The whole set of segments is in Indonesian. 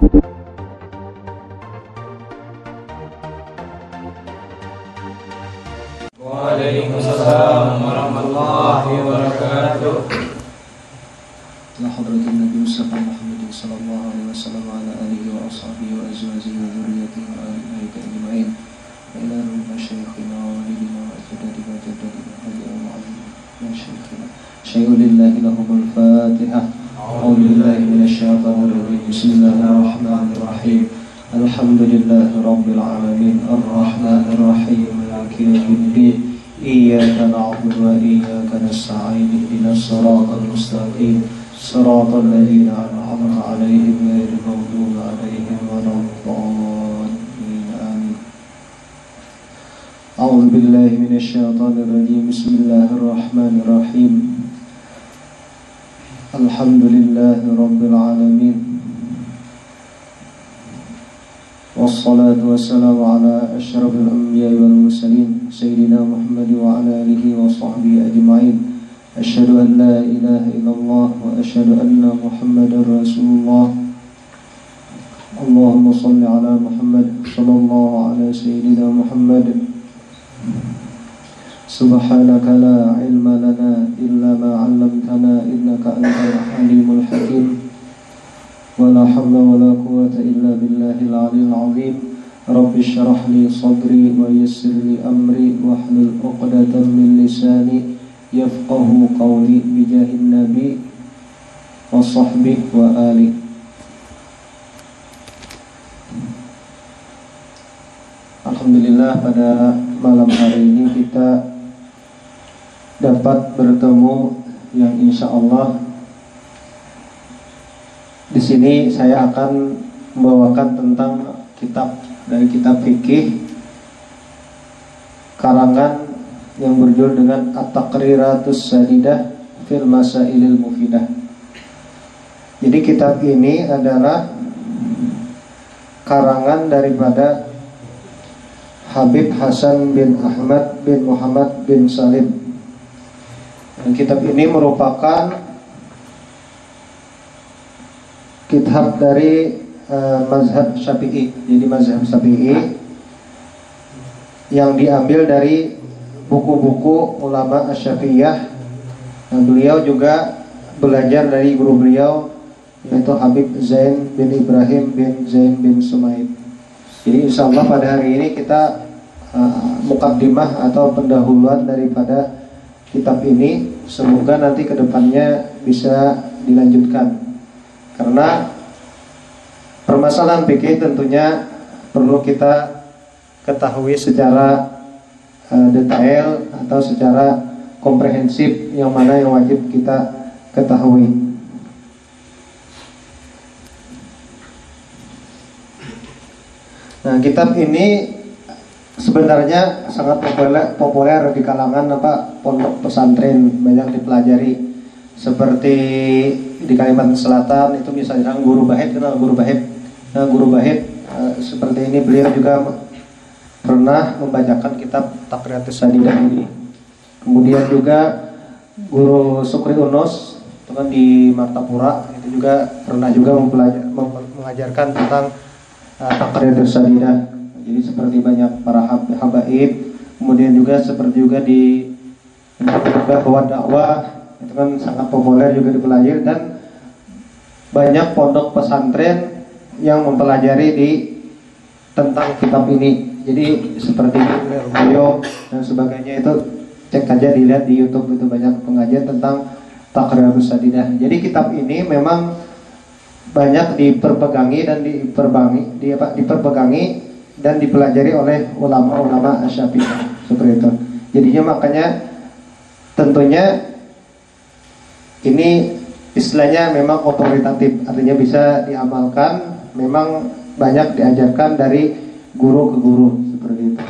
Waalaikumsalam warahmatullahi wabarakatuh. إلى حضرة النبي مصطفى محمد صلى الله عليه وسلم وعلى آله وأصحابه وأزواجه وذريته بيته أجمعين. وإلى مشايخنا ووالدنا وأجدادنا وجدادنا ومعلمنا شيخنا. شيء لله لهم الفاتحة. أعوذ بالله من الشيطان الرجيم. بسم الله الرحمن الرحيم. الحمد لله رب العالمين. الرحمن الرحيم. مالك يوم الدين. إياك نعبد وإياك نستعين. إهدنا الصراط المستقيم. صراط الذين أنعمت عليهم غير المغضوب عليهم ولا الضالين. آمين. أعوذ بالله من الشيطان الرجيم. بسم الله الرحمن الرحيم. الحمد لله رب العالمين والصلاة والسلام على أشرف الأنبياء والمرسلين سيدنا محمد وعلى آله وصحبه أجمعين. أشهد أن لا إله إلا الله وأشهد أن محمدا رسول الله. اللهم صل على محمد صلى الله على سيدنا محمد. سبحانك لا علم لنا إلا ما علمتنا إنك أنت العليم الحكيم ولا حول ولا قوة إلا بالله العلي العظيم رب اشرح لي صدري ويسر لي أمري واحلل عقدة من لساني يفقه قولي بجاه النبي وصحبه وآله Alhamdulillah pada malam hari ini kita dapat bertemu yang insya Allah di sini saya akan membawakan tentang kitab dari kitab fikih karangan yang berjudul dengan At-Taqriratus Sadidah fil Masailil Mufidah. Jadi kitab ini adalah karangan daripada Habib Hasan bin Ahmad bin Muhammad bin Salim. Dan kitab ini merupakan kitab dari uh, mazhab Syafi'i. Jadi mazhab Syafi'i yang diambil dari buku-buku ulama Asy-Syafi'iyah. Nah, beliau juga belajar dari guru beliau yaitu Habib Zain bin Ibrahim bin Zain bin Sumaid. Jadi insya Allah pada hari ini kita uh, mukaddimah atau pendahuluan daripada kitab ini. Semoga nanti ke depannya bisa dilanjutkan. Karena permasalahan fikih tentunya perlu kita ketahui secara uh, detail atau secara komprehensif yang mana yang wajib kita ketahui. Nah, kitab ini sebenarnya sangat populer, populer di kalangan apa pondok pesantren banyak dipelajari. Seperti di Kalimantan Selatan itu misalnya guru Bahid kenal guru Bahid nah guru Bahid uh, seperti ini beliau juga pernah membacakan kitab Takriatus Sadidah ini. Kemudian juga guru Sukri Unus itu kan di Martapura itu juga pernah juga mengajarkan tentang uh, Takriatus Sadidah jadi seperti banyak para habaib kemudian juga seperti juga di juga bahwa dakwah itu kan sangat populer juga dipelajari dan banyak pondok pesantren yang mempelajari di tentang kitab ini. Jadi seperti beliau dan sebagainya itu cek saja dilihat di YouTube itu banyak pengajian tentang Takriyarus Sadidah jadi kitab ini memang banyak diperpegangi dan diperbangi di apa diperpegangi dan dipelajari oleh ulama-ulama Asyafi'iyah seperti itu. Jadinya makanya tentunya ini istilahnya memang otoritatif, artinya bisa diamalkan, memang banyak diajarkan dari guru ke guru seperti itu.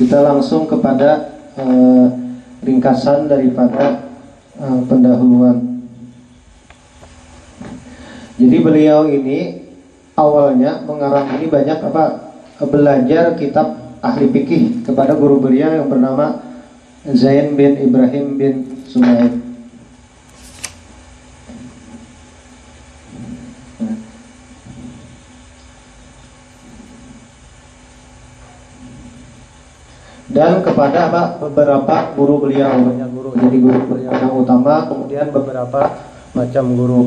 Kita langsung kepada eh, ringkasan daripada uh, pendahuluan. Jadi beliau ini awalnya mengarang ini banyak apa belajar kitab ahli fikih kepada guru beliau yang bernama Zain bin Ibrahim bin Suhaib. Dan kepada apa beberapa guru beliau. Banyak guru jadi guru beliau. Yang utama kemudian beberapa macam guru.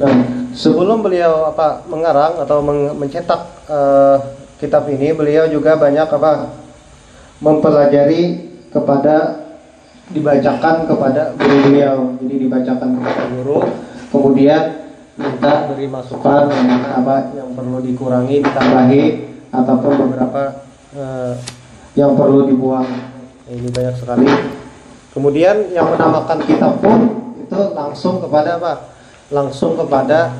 Dan sebelum beliau apa mengarang atau mencetak uh, kitab ini beliau juga banyak apa mempelajari kepada dibacakan kepada guru beliau. Jadi dibacakan kepada guru. Kemudian minta beri masukan apa yang perlu dikurangi ditambahi ataupun beberapa uh, yang perlu dibuang. Ini banyak sekali. Kemudian yang menamakan kitab pun itu langsung kepada apa? Langsung kepada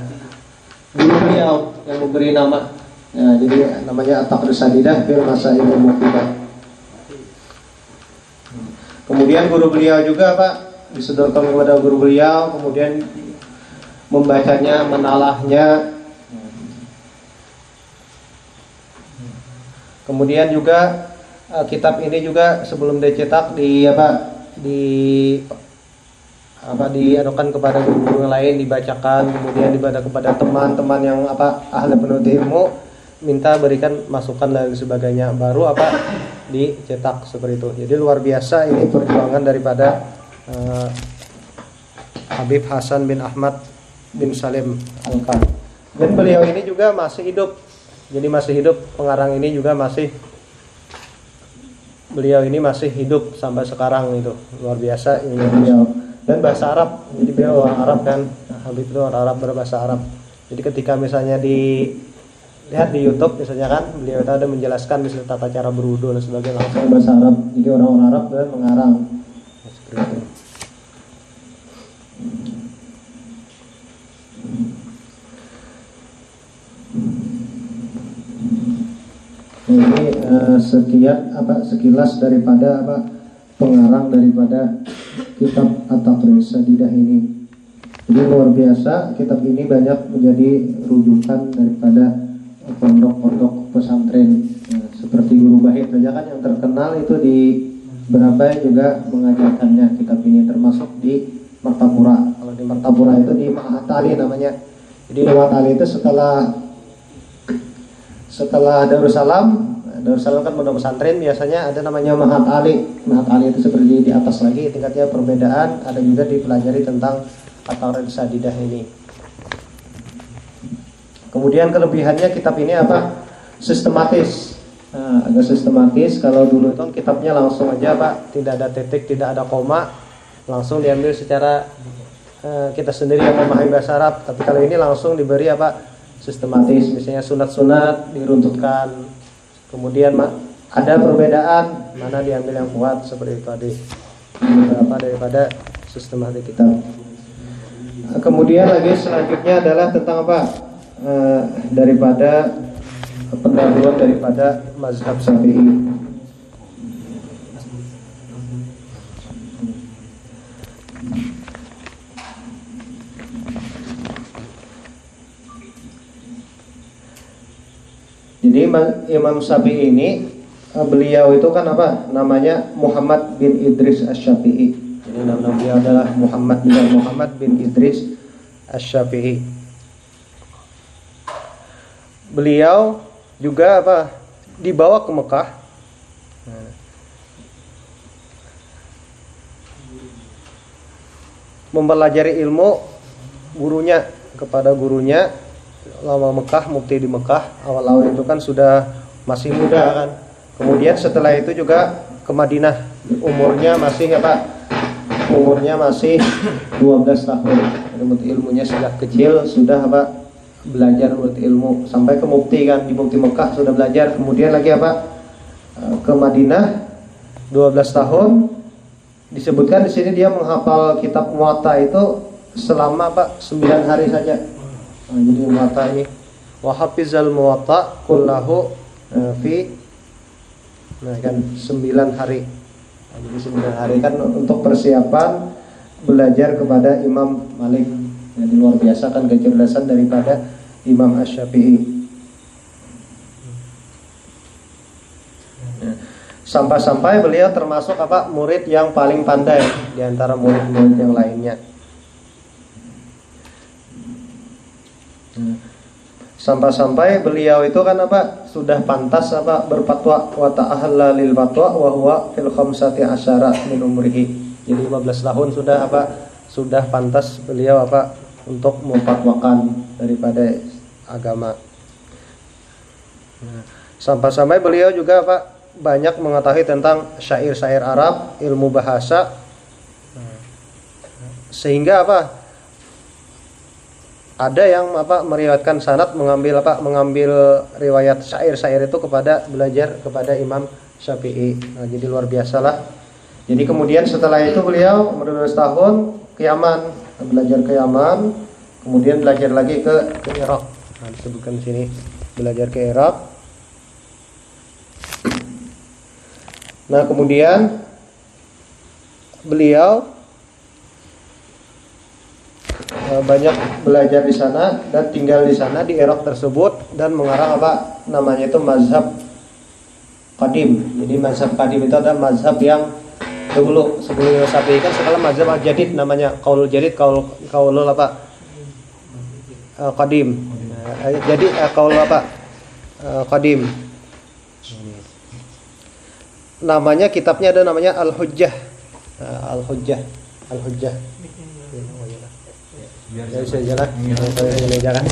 guru beliau yang memberi nama. Ya, jadi namanya Atak Sadidah bil Masail Mufidah kemudian guru beliau juga Pak disodorkan kepada guru beliau kemudian membacanya, menalahnya. Kemudian juga uh, kitab ini juga sebelum dicetak di apa di apa diadukan kepada guru-guru lain dibacakan kemudian dibaca kepada teman-teman yang apa ahli penuntut ilmu minta berikan masukan dan sebagainya. Baru apa dicetak seperti itu. Jadi luar biasa ini perjuangan daripada uh, Habib Hasan bin Ahmad bin Salim Angka. Dan beliau ini juga masih hidup. Jadi masih hidup, pengarang ini juga masih beliau ini masih hidup sampai sekarang itu. Luar biasa ini beliau. Dan bahasa Arab. Jadi beliau orang Arab kan. Habib itu orang Arab berbahasa Arab. Jadi ketika misalnya di lihat di YouTube misalnya kan beliau itu ada menjelaskan misalnya tata cara berwudu dan sebagainya langsung bahasa Arab. Jadi orang-orang Arab dan mengarang. Seperti itu. Ini uh, sekian apa sekilas daripada apa pengarang daripada kitab At-Taqrir Sadidah ini. Jadi luar biasa kitab ini banyak menjadi rujukan daripada pondok-pondok pesantren ya, seperti Guru Bahit saja kan yang terkenal itu di berapa juga mengajarkannya kitab ini termasuk di Martapura. Kalau di Martapura itu di Mahatali namanya. Jadi di Mahatali itu setelah setelah Darussalam Darussalam kan pondok pesantren biasanya ada namanya Mahat Ali. Mahat Ali itu seperti di atas lagi tingkatnya perbedaan ada juga dipelajari tentang atau sadidah ini. Kemudian kelebihannya kitab ini apa? Sistematis. Nah, agak sistematis. Kalau dulu itu kitabnya langsung aja pak. Tidak ada titik tidak ada koma. Langsung diambil secara uh, kita sendiri yang memahami bahasa Arab. Tapi kalau ini langsung diberi apa sistematis. Misalnya sunat-sunat diruntutkan. Kemudian ada perbedaan mana diambil yang kuat seperti tadi. Beberapa daripada sistematik kita. Kemudian lagi selanjutnya adalah tentang apa? E, daripada pendahuluan daripada mazhab syafi'i Jadi Imam Syafi'i ini eh, beliau itu kan apa? Namanya Muhammad bin Idris Asy-Syafi'i. Jadi nama beliau adalah Muhammad bin Muhammad bin Idris Asy-Syafi'i. Beliau juga apa? Dibawa ke Mekah. Mempelajari ilmu gurunya kepada gurunya lama Mekah, mukti di Mekah, awal-awal itu kan sudah masih muda kan. Kemudian setelah itu juga ke Madinah, umurnya masih apa? Umurnya masih 12 tahun. Menurut ilmunya sejak kecil sudah apa? Belajar menurut ilmu sampai ke mukti kan di mukti Mekah sudah belajar. Kemudian lagi apa? Eh, ke Madinah 12 tahun. Disebutkan di sini dia menghafal kitab Muwatta itu selama apa? 9 hari saja Nah, jadi muwatta ini wa hafizal muwatta kullahu uh, fi nah kan 9 hari. Nah, jadi 9 hari kan untuk persiapan belajar kepada Imam Malik. Jadi luar biasa kan kecerdasan daripada Imam Asy-Syafi'i. sampai-sampai beliau termasuk apa murid yang paling pandai di antara murid-murid yang lainnya. Sampai-sampai beliau itu kan apa sudah pantas apa berfatwa wa ta'ahalla lil fatwa wa huwa fil khamsati asyara min umrihi. Jadi 15 tahun sudah apa sudah pantas beliau apa untuk memfatwakan daripada agama. Nah, sampai-sampai beliau juga apa banyak mengetahui tentang syair-syair Arab, ilmu bahasa. Sehingga apa ada yang apa meriwayatkan sanad mengambil apa mengambil riwayat syair-syair itu kepada belajar kepada Imam Syafi'i. Nah, jadi luar biasa lah. Jadi kemudian setelah itu beliau umur 12 tahun ke Yaman, belajar ke Yaman, kemudian belajar lagi ke ke Irak. Nah, disebutkan di sini belajar ke Irak. Nah, kemudian beliau banyak belajar di sana dan tinggal di sana di Irak tersebut dan mengarang apa namanya itu mazhab kadim. Jadi mazhab kadim itu adalah mazhab yang dulu sebelum Syafi'i kan sekarang mazhab jadid namanya kaulul jadid kaul kaulul apa uh, kadim. Uh, jadi kaul apa kadim. Namanya kitabnya ada namanya Al Hujjah. Uh, Al Hujjah. Al Hujjah. Ya bisa jalan. jalan.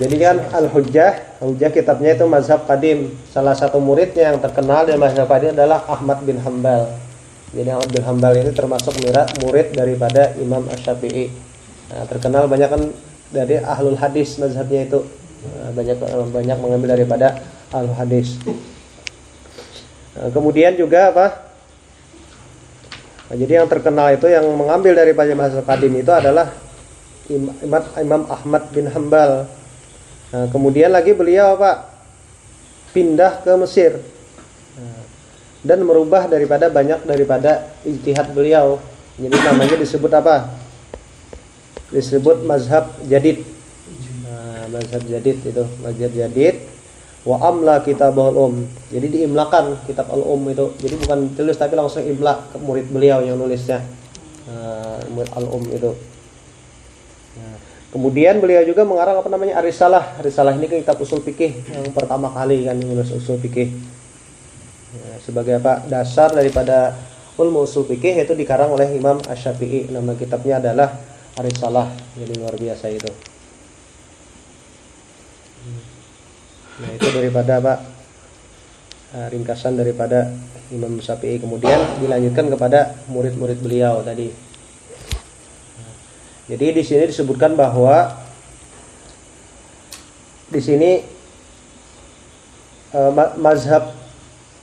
Jadi kan Al-Hujjah, Hujjah kitabnya itu mazhab kadim. Salah satu muridnya yang terkenal di mazhab kadim adalah Ahmad bin Hambal. Jadi Ahmad bin Hambal ini termasuk murid daripada Imam Ash-Syafi'i. Nah, terkenal banyak kan dari ahlul hadis mazhabnya itu. Nah, banyak banyak mengambil daripada ahlul hadis. Nah, kemudian juga apa? Nah, jadi yang terkenal itu yang mengambil dari bahasa kadim itu adalah Imam, Imam Ahmad bin Hambal. Nah, kemudian lagi beliau apa? Pindah ke Mesir nah, dan merubah daripada banyak daripada ijtihad beliau. Jadi namanya disebut apa? Disebut mazhab jadid. Nah, mazhab jadid itu mazhab jadid wa amla kitab al-um. Jadi diimlakan kitab al-um itu. Jadi bukan tulis tapi langsung imla ke murid beliau yang nulisnya. Uh, murid al-um itu. Nah, kemudian beliau juga mengarang apa namanya arisalah arisalah ini kitab usul fikih yang pertama kali kan menulis usul fikih. Ya, sebagai apa dasar daripada ilmu usul fikih itu dikarang oleh Imam Asy-Syafi'i. Nama kitabnya adalah arisalah jadi luar biasa itu Nah itu daripada Pak uh, ringkasan daripada Imam Syafi'i kemudian dilanjutkan kepada murid-murid beliau tadi. Jadi di sini disebutkan bahwa di sini uh, mazhab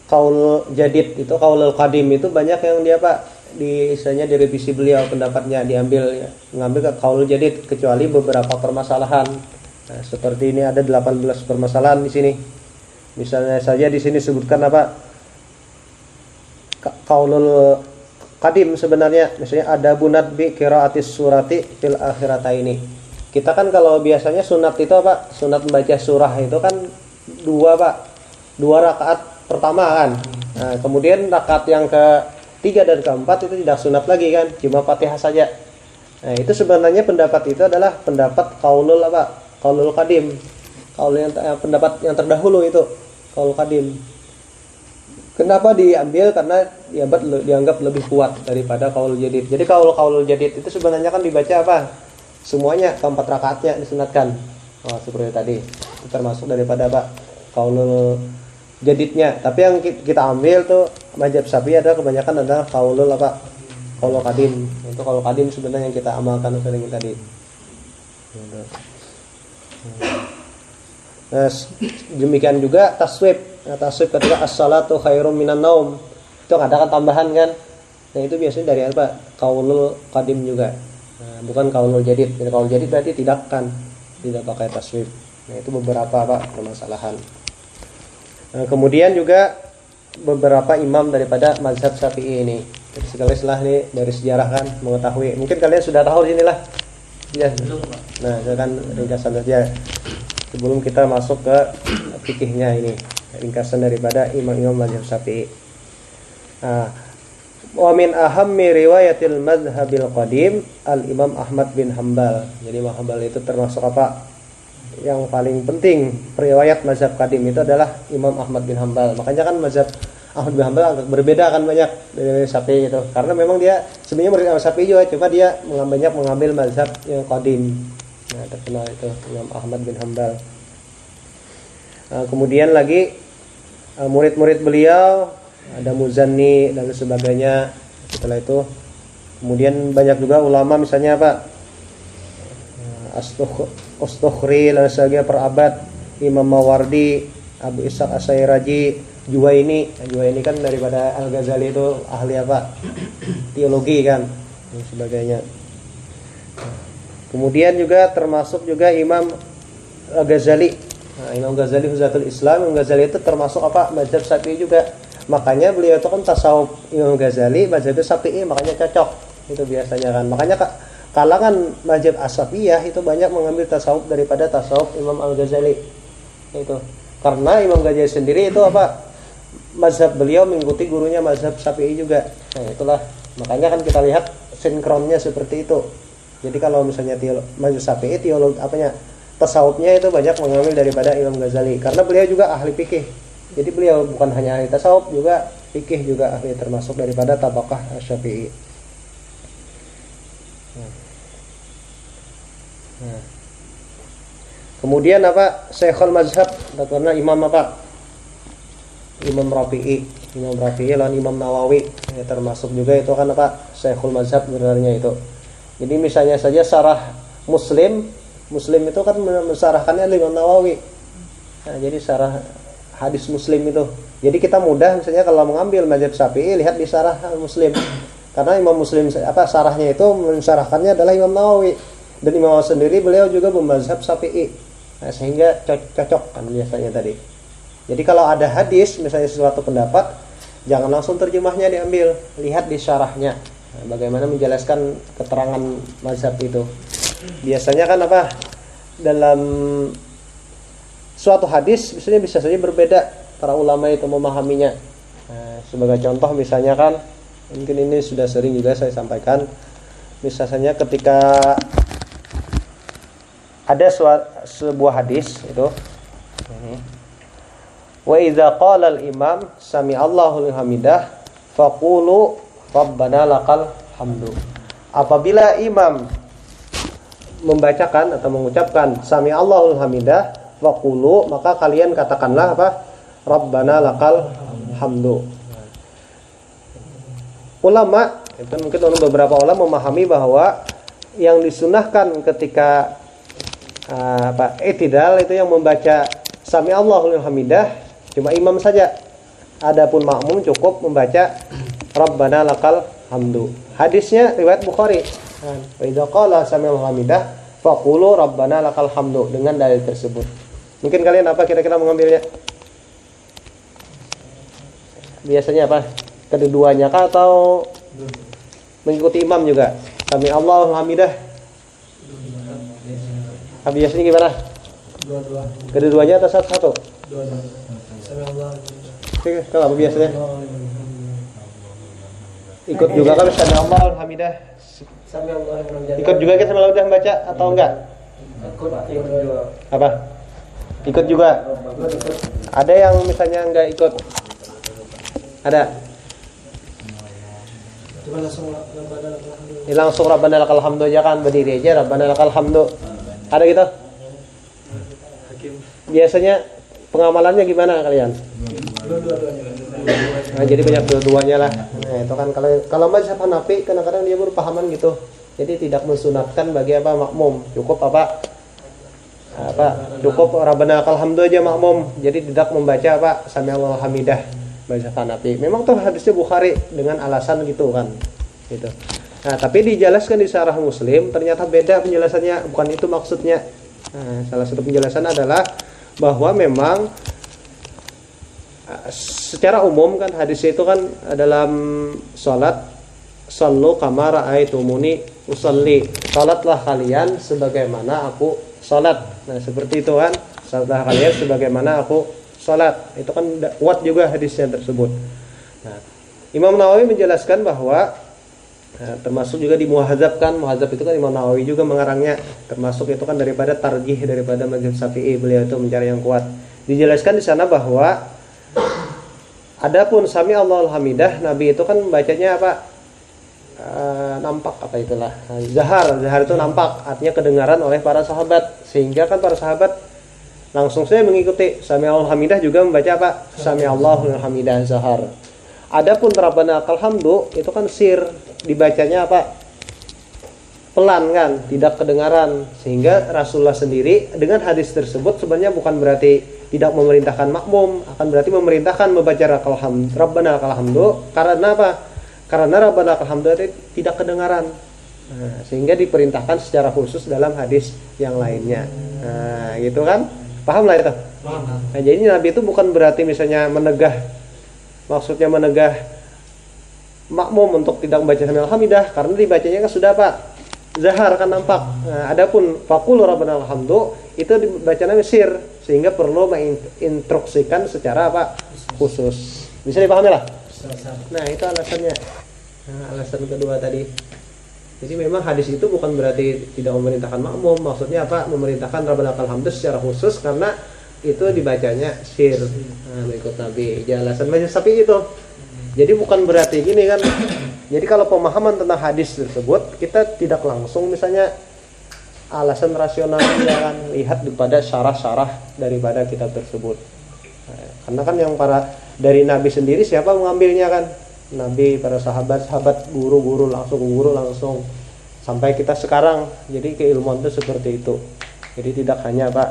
kaul jadid itu kaul qadim itu banyak yang dia Pak di istilahnya direvisi beliau pendapatnya diambil ya, mengambil ke kaul jadid kecuali beberapa permasalahan Nah, seperti ini ada 18 permasalahan di sini. Misalnya saja di sini sebutkan apa? Kaulul kadim sebenarnya misalnya ada bunat bi kiraatis surati fil akhirata ini. Kita kan kalau biasanya sunat itu apa? Sunat membaca surah itu kan dua pak, dua rakaat pertama kan. Nah, kemudian rakaat yang ke tiga dan keempat itu tidak sunat lagi kan, cuma fatihah saja. Nah itu sebenarnya pendapat itu adalah pendapat kaulul apa? Kaulul kadim kaul yang eh, pendapat yang terdahulu itu kaul kadim kenapa diambil? Karena dianggap dianggap lebih kuat daripada kaul jadid. Jadi kaul kaul jadid itu sebenarnya kan dibaca apa? Semuanya keempat rakaatnya disunatkan. Oh, seperti tadi. Itu termasuk daripada apa? Kaulul jadidnya. Tapi yang kita ambil tuh majab sapi ada kebanyakan adalah kaulul apa? Kaulul kadim itu kaulul kadim sebenarnya yang kita amalkan sering tadi Nah, demikian juga taswib. Nah, taswib ketika as-salatu khairum minan naum. Itu ada kan tambahan kan? Nah, itu biasanya dari apa? Kaulul qadim juga. Nah, bukan kaulul jadid. Jadi kaulul jadid berarti tidak kan tidak pakai taswib. Nah, itu beberapa apa permasalahan. Nah, kemudian juga beberapa imam daripada mazhab Syafi'i ini. Jadi sekali setelah ini dari sejarah kan mengetahui. Mungkin kalian sudah tahu inilah. Ya. Nah, itu kan ringkasan saja sebelum kita masuk ke fikihnya ini. ringkasan daripada imam-imam mazhab Syafi'i. Nah, wa min ahammi riwayatil qadim al Imam Ahmad bin Hambal. Jadi Imam Hambal itu termasuk apa? Yang paling penting riwayat mazhab qadim itu adalah Imam Ahmad bin Hambal. Makanya kan mazhab Ahmad bin Hambal agak berbeda kan banyak dari Syafi'i itu. Karena memang dia sebenarnya murid Imam Syafi'i juga, cuma dia banyak mengambil mazhab yang qadim. Nah, terkenal itu Imam Ahmad bin Hambal. Nah, kemudian lagi uh, murid-murid beliau ada Muzanni dan sebagainya. Setelah itu kemudian banyak juga ulama misalnya apa? Uh, Astukhri dan sebagainya per abad Imam Mawardi, Abu Ishaq Asairaji, Juwaini. Nah, Juwaini kan daripada Al Ghazali itu ahli apa? Teologi kan dan sebagainya. Kemudian juga termasuk juga Imam Al Ghazali. Nah, Imam Ghazali Huzatul Islam, Imam Ghazali itu termasuk apa? Mazhab Syafi'i juga. Makanya beliau itu kan tasawuf Imam Ghazali, mazhab Syafi'i makanya cocok. Itu biasanya kan. Makanya kalangan mazhab Asafiyah itu banyak mengambil tasawuf daripada tasawuf Imam Al Ghazali. Itu. Karena Imam Ghazali sendiri itu apa? Mazhab beliau mengikuti gurunya mazhab Syafi'i juga. Nah, itulah. Makanya kan kita lihat sinkronnya seperti itu. Jadi kalau misalnya teolog, mazhab Syafi'i teolog apanya? Tasawufnya itu banyak mengambil daripada Imam Ghazali karena beliau juga ahli fikih. Jadi beliau bukan hanya ahli tasawuf juga fikih juga ahli termasuk daripada tabaqah Syafi'i. Nah. Kemudian apa? Syekhul Mazhab karena imam apa? Imam Rafi'i, Imam Rafi'i lawan Imam Nawawi ya, termasuk juga itu kan apa? Syekhul Mazhab sebenarnya itu. Jadi misalnya saja sarah Muslim, Muslim itu kan mensarahkannya Imam Nawawi. Nah, jadi sarah hadis Muslim itu. Jadi kita mudah misalnya kalau mengambil mazhab Syafi'i lihat di sarah Muslim. Karena Imam Muslim apa sarahnya itu mensarahkannya adalah Imam Nawawi. Dan Imam Nawawi sendiri beliau juga memazhab Syafi'i. Nah, sehingga cocok kan biasanya tadi. Jadi kalau ada hadis misalnya sesuatu pendapat jangan langsung terjemahnya diambil, lihat di syarahnya. Nah, bagaimana menjelaskan keterangan mazhab itu. Biasanya kan apa? Dalam suatu hadis misalnya bisa saja berbeda para ulama itu memahaminya. Nah, sebagai contoh misalnya kan mungkin ini sudah sering juga saya sampaikan misalnya ketika ada sebuah hadis itu wa idza qala al imam sami Allahu hamidah faqulu rabbana lakal hamdu. Apabila imam membacakan atau mengucapkan sami Allahul hamidah faqulu maka kalian katakanlah apa? Rabbana lakal hamdu. Ulama itu mungkin beberapa ulama memahami bahwa yang disunahkan ketika uh, apa etidal itu yang membaca sami Allahul hamidah cuma imam saja. Adapun makmum cukup membaca rabbana lakal hamdu. Hadisnya riwayat Bukhari. Wa idza qala sami Allahul hamidah faqulu rabbana lakal hamdu. Dengan dalil tersebut. Mungkin kalian apa kira-kira mengambilnya? Biasanya apa? Keduanya kah atau mengikuti imam juga? Sami Allahul hamidah. Biasanya gimana? Dua-dua. Kedua-duanya atau satu-satu? Oke, kalau apa biasanya? Ikut juga kan sami Allah hamidah. Ikut juga kan sama udah baca atau enggak? Ikut ikut juga. Apa? Ikut juga. Ada yang misalnya enggak ikut? Ada. Cuma langsung rabbana lakal hamdu. Ini langsung Rabbana lakal hamdu aja kan berdiri aja Rabbana lakal hamdu. Ada gitu? Biasanya pengamalannya gimana kalian? Nah, jadi banyak dua-duanya lah. Nah, itu kan kalau kalau mazhab Hanafi kadang-kadang dia berpahaman gitu. Jadi tidak mensunatkan bagi apa makmum, cukup apa apa cukup Rabbana hamdu aja makmum. Jadi tidak membaca apa sami Allah hamidah mazhab Hanafi. Memang tuh hadisnya Bukhari dengan alasan gitu kan. Gitu. Nah, tapi dijelaskan di syarah Muslim ternyata beda penjelasannya, bukan itu maksudnya. Nah, salah satu penjelasan adalah bahwa memang secara umum kan hadis itu kan dalam salat sallu kama raaitumuni usalli. Salatlah kalian sebagaimana aku salat. Nah, seperti itu kan. Salatlah kalian sebagaimana aku salat. Itu kan kuat juga hadisnya tersebut. Nah, Imam Nawawi menjelaskan bahwa nah, termasuk juga di muhadzab kan, muhadzab itu kan Imam Nawawi juga mengarangnya, termasuk itu kan daripada tarjih daripada mazhab Syafi'i beliau itu mencari yang kuat. Dijelaskan di sana bahwa Adapun sami Allahu hamidah Nabi itu kan bacanya apa? Eh, nampak apa itulah. Zahar, zahar itu nampak, artinya kedengaran oleh para sahabat sehingga kan para sahabat langsung saya mengikuti sami Allahu hamidah juga membaca apa? Sami Allahu hamidah zahar. Adapun Rabbana lakal hamdu itu kan sir dibacanya apa? pelan kan, tidak kedengaran sehingga Rasulullah sendiri dengan hadis tersebut sebenarnya bukan berarti tidak memerintahkan makmum, akan berarti memerintahkan membaca lakal hamd, Rabbana lakal hamdu karena apa? Karena Rabbana itu tidak kedengaran. Nah, sehingga diperintahkan secara khusus dalam hadis yang lainnya. Nah, gitu kan? Paham lah itu? Nah, jadi Nabi itu bukan berarti misalnya menegah maksudnya menegah makmum untuk tidak membaca sambil hamidah karena dibacanya kan sudah Pak zahar kan nampak. Nah, adapun fakul rabbana alhamdu itu dibacanya mesir sehingga perlu menginstruksikan secara apa khusus. Bisa dipahami lah. Nah, itu alasannya. Nah, alasan kedua tadi. Jadi memang hadis itu bukan berarti tidak memerintahkan makmum, maksudnya apa? Memerintahkan rabbana alhamdu secara khusus karena itu dibacanya sir. Nah, berikut Nabi. Alasan banyak sapi itu. Jadi bukan berarti gini kan. Jadi kalau pemahaman tentang hadis tersebut kita tidak langsung misalnya alasan rasional ya kan lihat daripada syarah-syarah daripada kitab tersebut. Nah, karena kan yang para dari Nabi sendiri siapa mengambilnya kan? Nabi, para sahabat, sahabat, guru-guru langsung guru langsung sampai kita sekarang. Jadi keilmuan itu seperti itu. Jadi tidak hanya Pak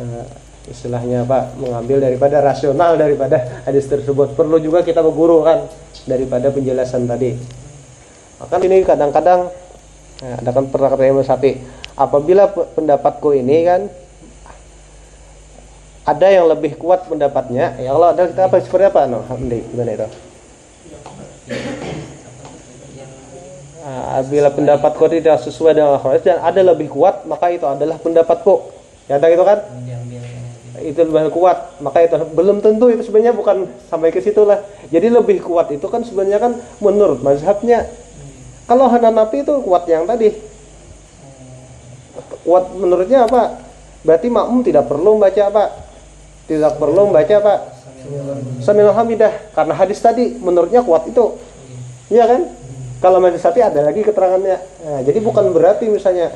eh, istilahnya Pak mengambil daripada rasional daripada hadis tersebut. Perlu juga kita berguru kan daripada penjelasan tadi. Maka ini kadang-kadang nah, ada kan pernah kata Imam apabila pe- pendapatku ini kan ada yang lebih kuat pendapatnya, ya Allah ada kita apa seperti apa? No, Hamdi, gimana itu? Ah, bila pendapatku tidak sesuai dengan al dan ada lebih kuat, maka itu adalah pendapatku. Ya gitu kan? Itu lebih kuat. Maka itu belum tentu itu sebenarnya bukan sampai ke situ lah. Jadi lebih kuat itu kan sebenarnya kan menurut mazhabnya. Kalau Hanafi itu kuat yang tadi. Kuat menurutnya apa? Berarti makmum tidak perlu membaca apa tidak perlu membaca apa sambil hamidah. Karena hadis tadi menurutnya kuat itu. Iya kan? Kalau mazhab Syafi'i ada lagi keterangannya. Nah, jadi bukan berarti misalnya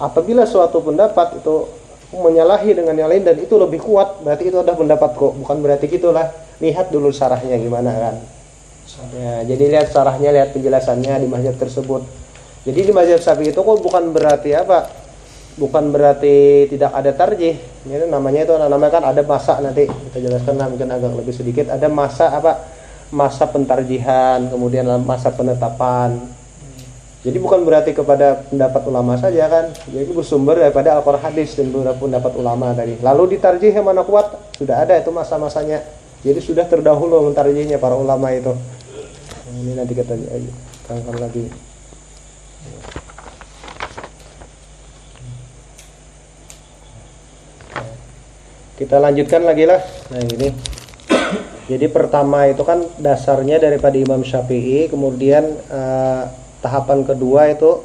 apabila suatu pendapat itu menyalahi dengan yang lain dan itu lebih kuat berarti itu adalah pendapatku bukan berarti gitulah. Lihat dulu sarahnya gimana kan? Ya, jadi lihat sarahnya lihat penjelasannya di mazhab tersebut. Jadi di mazhab Syafi'i itu kok bukan berarti apa? Bukan berarti tidak ada tarjih. Ini namanya itu namanya kan ada masa nanti. Kita jelaskan lah mungkin agak lebih sedikit. Ada masa apa? Masa pentarjihan kemudian masa penetapan jadi bukan berarti kepada pendapat ulama saja kan. Jadi bersumber daripada Al-Qur'an hadis dan beberapa pendapat ulama tadi. Lalu ditarjih yang mana kuat? Sudah ada itu masa-masanya. Jadi sudah terdahulu mentarjihnya para ulama itu. Ini nanti kita kangkan lagi. Kita lanjutkan lagi lah. Nah ini. Jadi pertama itu kan dasarnya daripada Imam Syafi'i, kemudian eh, tahapan kedua itu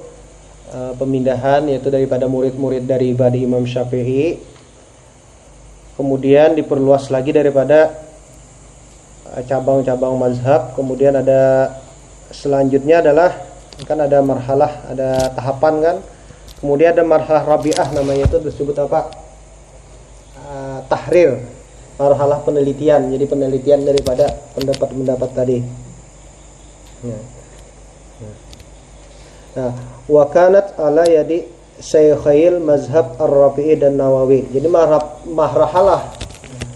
uh, pemindahan yaitu daripada murid-murid dari ibadi Imam Syafi'i. Kemudian diperluas lagi daripada uh, cabang-cabang mazhab. Kemudian ada selanjutnya adalah kan ada marhalah ada tahapan kan. Kemudian ada marhalah rabi'ah namanya itu disebut apa? Uh, tahrir marhalah penelitian. Jadi penelitian daripada pendapat-pendapat tadi. Ya. Nah, wa kanat ala yadi Syaikhail mazhab Ar-Rafi'i dan Nawawi. Jadi mahrahalah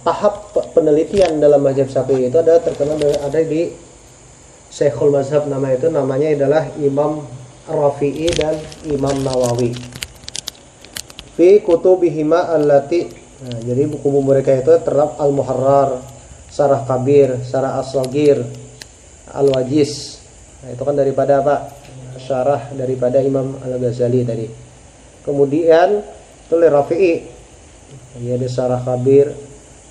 tahap penelitian dalam mazhab Syafi'i itu ada terkenal ada di Syekhul Mazhab nama itu namanya adalah Imam Rafi'i dan Imam Nawawi. Fi kutubihima allati nah, jadi buku-buku mereka itu terdapat Al-Muharrar, Sarah Kabir, Sarah As-Sagir, Al-Wajiz. Nah, itu kan daripada apa? Syarah daripada Imam Al-Ghazali tadi. Kemudian itu Rafi'i. Dia ada syarah Kabir,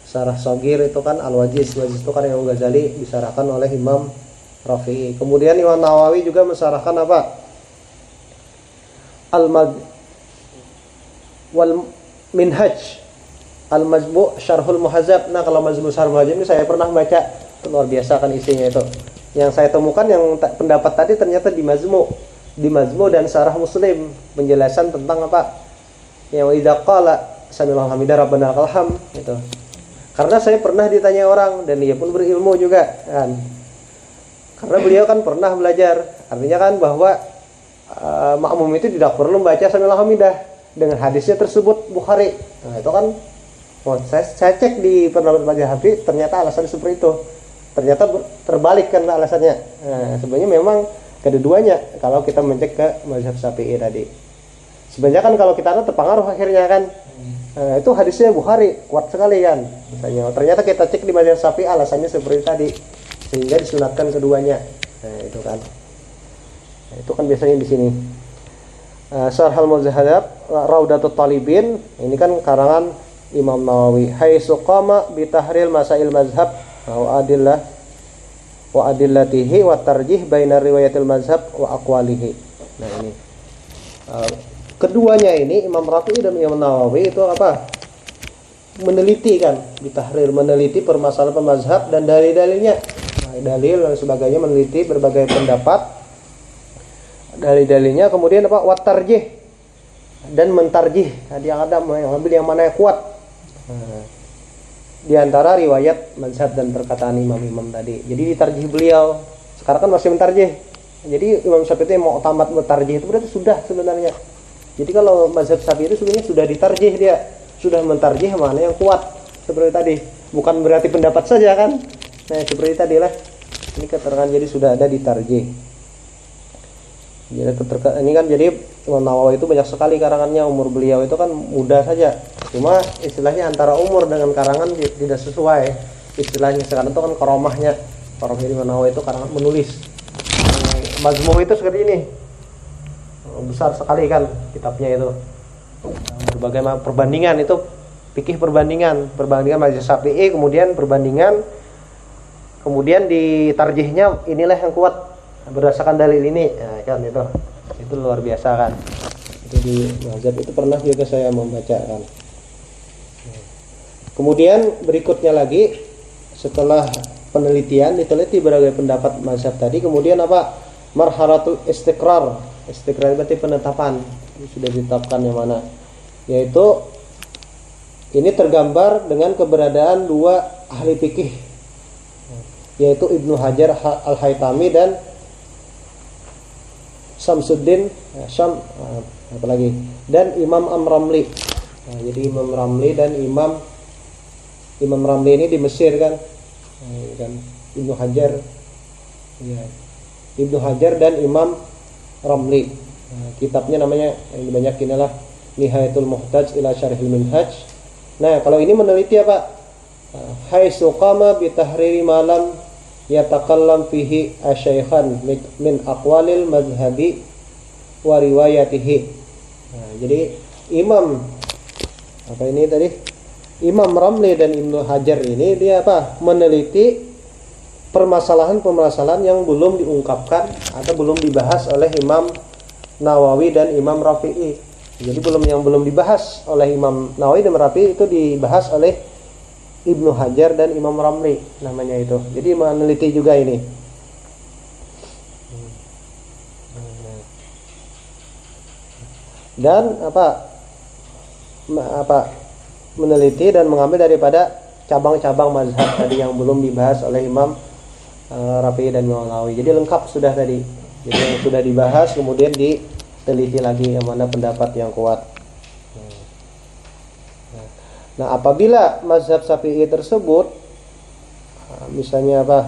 Sarah Sogir itu kan Al-Wajiz. Wajiz itu kan Imam Ghazali disarahkan oleh Imam Rafi'i. Kemudian Imam Nawawi juga mensarahkan apa? Al-Mad wal Minhaj Al-Majmu' Syarhul Muhazab. Nah, kalau Majmu' Syarhul Muhazab ini saya pernah baca luar biasa kan isinya itu. Yang saya temukan yang pendapat tadi ternyata di Majmu' di Majmu' dan Syarah Muslim penjelasan tentang apa? Yang idza qala sami'allahu hamidah rabbana lakal hamd gitu. Karena saya pernah ditanya orang dan dia pun berilmu juga kan. Karena beliau kan pernah belajar. Artinya kan bahwa uh, makmum itu tidak perlu membaca sami'allahu hamidah dengan hadisnya tersebut Bukhari. Nah, itu kan oh, saya, saya cek di pendapat Habib ternyata alasan seperti itu. Ternyata terbalik kan alasannya. Nah, sebenarnya memang kedua-duanya kalau kita mencek ke mazhab Syafi'i tadi. Sebenarnya kan kalau kita terpengaruh akhirnya kan Nah, itu hadisnya Bukhari kuat sekali kan. Misalnya, ternyata kita cek di mazhab Syafi'i alasannya seperti tadi sehingga disunatkan keduanya. Nah, itu kan. Nah, itu kan biasanya di sini. Uh, Syarhal Muzahadab Raudatul Talibin ini kan karangan Imam Nawawi. Hai suqama bi tahril masail mazhab wa adillah wa adillatihi wa tarjih baina riwayatil mazhab wa aqwalihi. Nah, ini. Uh, keduanya ini Imam Rafi'i dan Imam Nawawi itu apa? Meneliti kan, ditahrir meneliti permasalahan mazhab dan dalil-dalilnya. Nah, dalil dan sebagainya meneliti berbagai pendapat dalil-dalilnya kemudian apa watarjih dan mentarjih nah, ada mengambil yang mana yang kuat nah, di antara riwayat mazhab dan perkataan imam-imam tadi. Jadi ditarjih beliau. Sekarang kan masih mentarjih. Jadi Imam Syafi'i itu mau tamat mentarjih itu berarti sudah sebenarnya. Jadi kalau mazhab Syafi'i itu sebenarnya sudah ditarjih dia. Sudah mentarjih mana yang kuat. Seperti tadi. Bukan berarti pendapat saja kan. Nah seperti tadi lah. Ini keterangan jadi sudah ada ditarjih jadi ini kan jadi Imam Nawawi itu banyak sekali karangannya. Umur beliau itu kan muda saja. Cuma istilahnya antara umur dengan karangan ti- tidak sesuai. Istilahnya sekarang itu kan koromahnya koromah Imam Nawawi itu karangan menulis. Eh, Majmu itu seperti ini. Eh, besar sekali kan kitabnya itu. Berbagai ma- perbandingan itu. Fikih perbandingan. Perbandingan mazhab Syafi'i kemudian perbandingan kemudian ditarjihnya inilah yang kuat berdasarkan dalil ini ya kan itu itu luar biasa kan. Itu di mazhab itu pernah juga saya membaca kan. Kemudian berikutnya lagi setelah penelitian diteliti berbagai pendapat mazhab tadi kemudian apa? Marhalatul istiqrar. Istiqrar berarti penetapan sudah ditetapkan yang mana? Yaitu ini tergambar dengan keberadaan dua ahli fikih yaitu Ibnu Hajar Al-Haytami dan Samsuddin ya, Syam eh, apa lagi? Dan Imam Amramli. Nah, jadi Imam Ramli dan Imam Imam Ramli ini di Mesir kan? Nah, kan Ibnu Hajar. Ya. Ibnu Hajar dan Imam Ramli. Nah, kitabnya namanya yang banyak inilah Nihayatul Muhtaj ila Syarhil Minhaj. Nah kalau ini meneliti apa? Hai suqama bi tahriri malam yatakallam fihi asyaikhan min aqwalil madhabi wa riwayatihi. Nah, jadi Imam apa ini tadi? Imam Ramli dan Ibnu Hajar ini dia apa? Meneliti permasalahan-permasalahan yang belum diungkapkan atau belum dibahas oleh Imam Nawawi dan Imam Rafi'i. Jadi belum yang belum dibahas oleh Imam Nawawi dan Rafi'i itu dibahas oleh Ibnu Hajar dan Imam Ramli namanya itu. Jadi meneliti juga ini. Dan apa apa meneliti dan mengambil daripada cabang-cabang mazhab tadi yang belum dibahas oleh Imam uh, Rafi'i dan Imam Nawawi. Jadi lengkap sudah tadi. Jadi yang sudah dibahas kemudian diteliti lagi yang mana pendapat yang kuat. Nah, apabila mazhab Syafi'i tersebut ah, misalnya apa?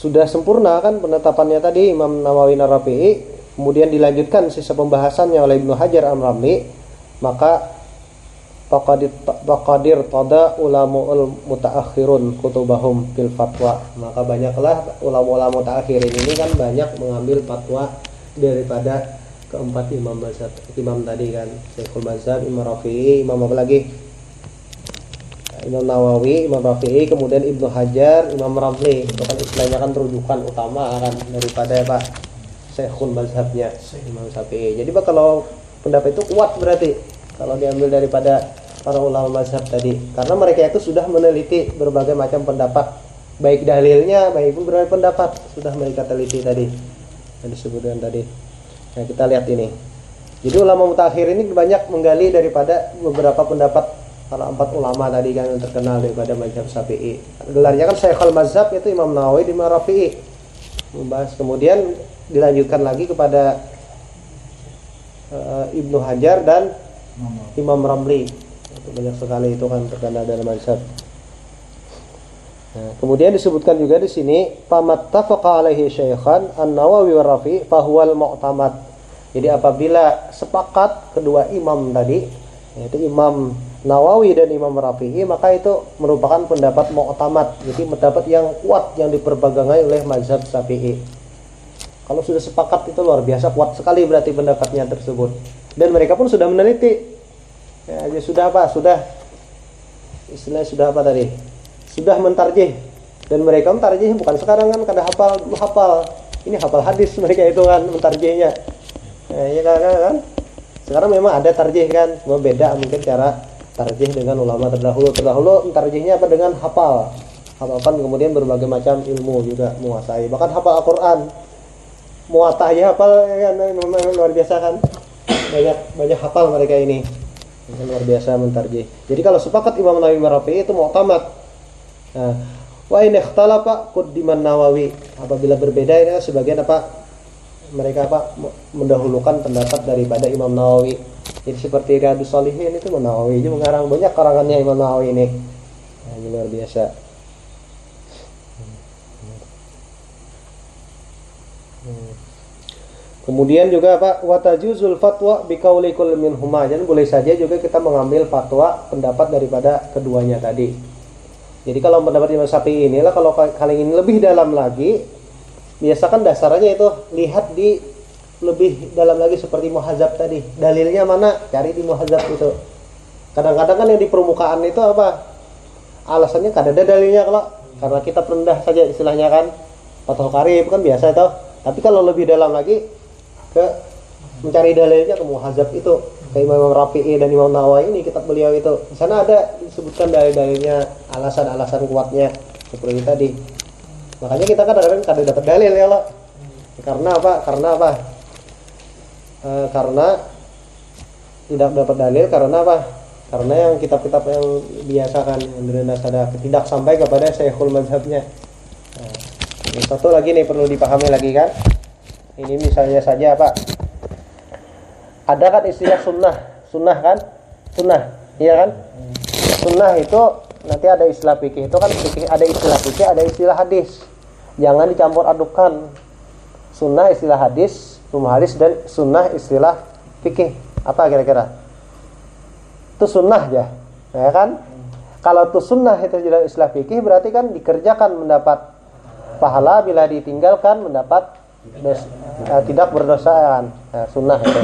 Sudah sempurna kan penetapannya tadi Imam Nawawi dan Rafi'i, kemudian dilanjutkan sisa pembahasannya oleh Ibnu Hajar Am-Ramli, maka faqadir tada ulamul mutaakhirun kutubahum fil fatwa. Maka banyaklah ulama-ulama mutaakhirin ini kan banyak mengambil fatwa daripada keempat imam mazhab imam tadi kan Syekhul Mazhab Imam Rafi'i Imam apa lagi Imam Nawawi, Imam Rafi'i, kemudian Ibnu Hajar, Imam Ramli. Itu kan istilahnya kan rujukan utama kan daripada apa? Syekhul mazhabnya Imam Syafi'i. Jadi Pak kalau pendapat itu kuat berarti kalau diambil daripada para ulama mazhab tadi. Karena mereka itu sudah meneliti berbagai macam pendapat baik dalilnya, baik pun berbagai pendapat sudah mereka teliti tadi yang disebutkan tadi. Nah, kita lihat ini. Jadi ulama mutakhir ini banyak menggali daripada beberapa pendapat para empat ulama tadi kan yang terkenal daripada mazhab Syafi'i. Gelarnya kan Syekhul Mazhab itu Imam Nawawi di Imam Rafi'i. Membahas kemudian dilanjutkan lagi kepada uh, Ibnu Hajar dan Imam Ramli. Banyak sekali itu kan terkenal dalam mazhab. Nah, kemudian disebutkan juga di sini pamattafaqa alaihi syaikhan an-Nawawi wa Rafi fahuwal mu'tamad. Jadi apabila sepakat kedua imam tadi yaitu Imam Nawawi dan Imam Rafi'i maka itu merupakan pendapat mu'tamad. Jadi pendapat yang kuat yang diperbagangai oleh mazhab Syafi'i. Kalau sudah sepakat itu luar biasa kuat sekali berarti pendapatnya tersebut. Dan mereka pun sudah meneliti. Ya, sudah apa? Sudah istilahnya sudah apa tadi sudah mentarjih. Dan mereka mentarjih bukan sekarang kan kada hafal hafal. Ini hafal hadis mereka itu kan mentarjihnya. Ya, ya kan, kan sekarang memang ada tarjih kan cuma beda mungkin cara tarjih dengan ulama terdahulu. Terdahulu tarjihnya apa? Dengan hafal. Hafalkan kemudian berbagai macam ilmu juga menguasai. Bahkan hafal Al-Quran. Muatah aja hafal ya kan? Memang luar biasa kan? Banyak banyak hafal mereka ini. Luar biasa mentarjih. Jadi kalau sepakat Imam Nawawi Marafi itu mu'tamad nah, wa in ikhtalafa quddiman Nawawi apabila berbeda ini sebagian apa mereka apa mendahulukan pendapat daripada Imam Nawawi jadi seperti Riyadus Salihin itu Imam Nawawi juga mengarang banyak karangannya Imam Nawawi ini nah, ini luar biasa. Kemudian juga apa watajuzul fatwa bikaulikul minhuma dan boleh saja juga kita mengambil fatwa pendapat daripada keduanya tadi. Jadi kalau pendapat Imam Syafi'i inilah kalau kalian ingin lebih dalam lagi biasakan dasarnya itu lihat di lebih dalam lagi seperti muhazab tadi. Dalilnya mana? Cari di muhazab itu. Kadang-kadang kan yang di permukaan itu apa? Alasannya kadang ada dalilnya kalau karena kita rendah saja istilahnya kan. Fatwa karib kan biasa itu. Tapi kalau lebih dalam lagi ke mencari dalilnya ke muhazab itu ke Imam Rafi'i dan Imam Nawawi ini kitab beliau itu. Di sana ada disebutkan dalil-dalilnya alasan-alasan kuatnya. Seperti tadi. Makanya kita kan kadang-kadang kadang dapat dalil ya loh karena apa? Karena apa? E, karena tidak dapat dalil karena apa? Karena yang kitab-kitab yang biasakan yang ada tidak sampai kepada syekhul mazhabnya nah, ini satu lagi nih perlu dipahami lagi kan. Ini misalnya saja apa ada kan istilah sunnah? Sunnah kan? Sunnah. Iya kan? Sunnah itu nanti ada istilah fikih. Itu kan fikih ada istilah fikih ada istilah hadis. Jangan dicampur adukan sunnah istilah hadis rumah hadis dan sunnah istilah fikih. Apa kira-kira? Itu sunnah ya ya kan? Kalau itu sunnah itu jadi istilah fikih berarti kan dikerjakan mendapat pahala. Bila ditinggalkan mendapat dos, uh, tidak berdosaan nah, sunnah itu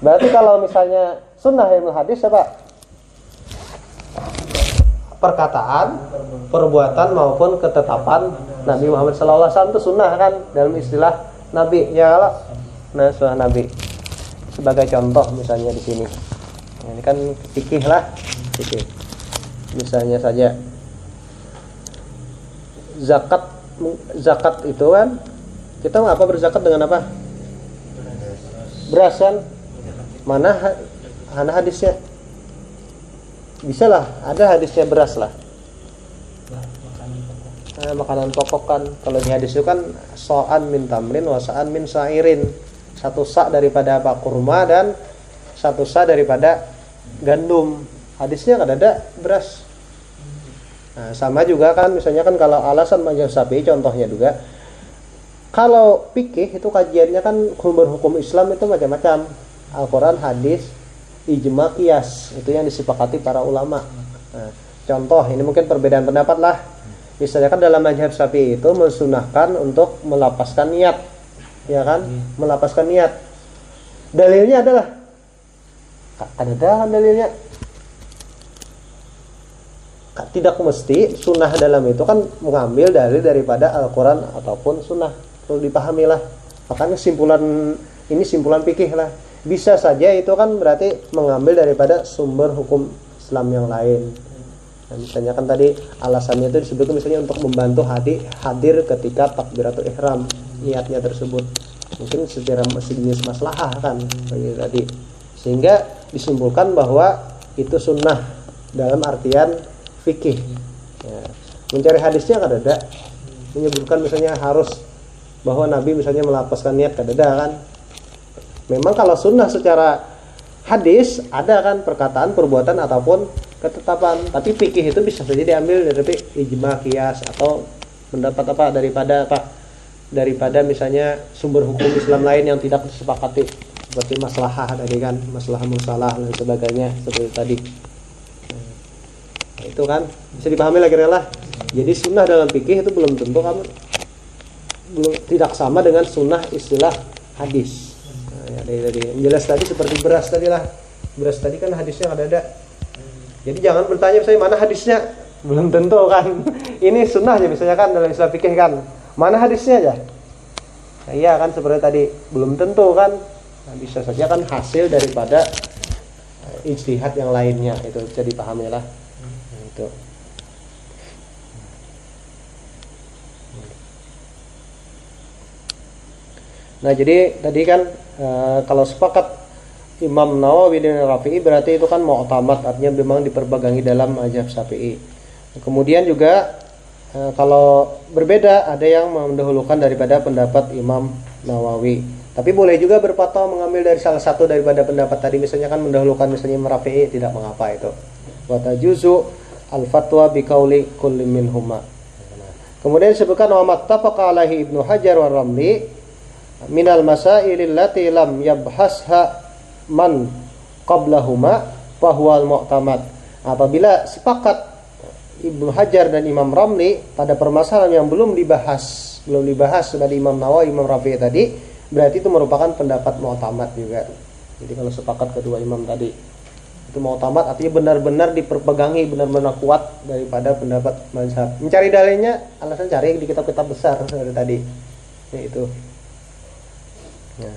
berarti kalau misalnya sunnah ilmu hadis apa perkataan perbuatan maupun ketetapan Nabi Muhammad SAW itu sunnah kan? Dalam istilah Nabi. Ya kalau nah sunnah Nabi. Sebagai contoh misalnya di sini. Ini kan fikih lah. Fikih. Misalnya saja. Zakat zakat itu kan kita apa berzakat dengan apa? Beras kan mana mana hadisnya? Bisa lah ada hadisnya beras lah. Nah, makanan pokok kan. Kalau di hadis itu kan so'an min tamrin wasa'an min sairin. Satu sa daripada apa? Kurma dan satu sa daripada gandum. Hadisnya kan ada beras. Nah, sama juga kan misalnya kan kalau alasan majlis sapi contohnya juga. Kalau pikih itu kajiannya kan hukum Islam itu macam-macam Al-Quran, hadis, ijma, kias itu yang disepakati para ulama. Nah, contoh ini mungkin perbedaan pendapat lah. Misalnya kan dalam mazhab sapi itu mensunahkan untuk melapaskan niat. Ya kan? Hmm. melapaskan niat. Dalilnya adalah ada kan dalilnya. Tidak mesti sunnah dalam itu kan mengambil dari daripada Al-Quran ataupun sunnah. Perlu dipahami lah. Makanya simpulan ini simpulan pikih lah bisa saja itu kan berarti mengambil daripada sumber hukum Islam yang lain. Nah, misalnya kan tadi alasannya itu disebutkan misalnya untuk membantu hadir hadir ketika takbiratul ihram niatnya tersebut. Mungkin secara sejenis maslahah kan seperti tadi. Sehingga disimpulkan bahwa itu sunnah dalam artian fikih. Ya. mencari hadisnya kan ada. Menyebutkan misalnya harus bahwa Nabi misalnya melapaskan niat kan ada kan memang kalau sunnah secara hadis ada kan perkataan perbuatan ataupun ketetapan. Tapi fikih itu bisa saja diambil dari ijma kias atau pendapat apa daripada apa daripada misalnya sumber hukum Islam lain yang tidak disepakati. Seperti maslahah tadi kan masalah musalah dan sebagainya seperti tadi. Nah, itu kan bisa dipahami lagi lah jadi sunnah dalam fikih itu belum tentu kamu belum tidak sama dengan sunnah istilah hadis ya, dari, dari jelas tadi seperti beras tadi lah beras tadi kan hadisnya ada ada jadi jangan bertanya saya mana hadisnya, belum tentu kan. Ini sunnahnya misalnya kan dalam Islam fikih kan. Mana hadisnya aja? Nah, iya kan seperti tadi belum tentu kan. Nah, bisa saja kan hasil daripada eh, ijtihad yang lainnya itu bisa dipahami lah. Nah, itu. Nah jadi tadi kan e, kalau sepakat Imam Nawawi dan Rafi'i berarti itu kan mu'tamad artinya memang diperbagangi dalam mazhab Syafi'i. Kemudian juga e, kalau berbeda ada yang mendahulukan daripada pendapat Imam Nawawi. Tapi boleh juga berpatah mengambil dari salah satu daripada pendapat tadi misalnya kan mendahulukan misalnya Rafi'i tidak mengapa itu. Wa tajuzu al-fatwa biqauli kulli minhuma. Kemudian disebutkan wa mattafaqa alaihi Ibnu Hajar wa Ramli minal masailil lati lam yabhasha man qablahuma fahuwal mu'tamad. Apabila sepakat Ibnu Hajar dan Imam Ramli pada permasalahan yang belum dibahas, belum dibahas dari Imam Nawawi, Imam Rafi'i tadi, berarti itu merupakan pendapat mu'tamad juga. Jadi kalau sepakat kedua imam tadi itu mu'tamad artinya benar-benar diperpegangi, benar-benar kuat daripada pendapat mazhab. Mencari dalilnya, alasan cari di kitab-kitab besar dari tadi. Ya.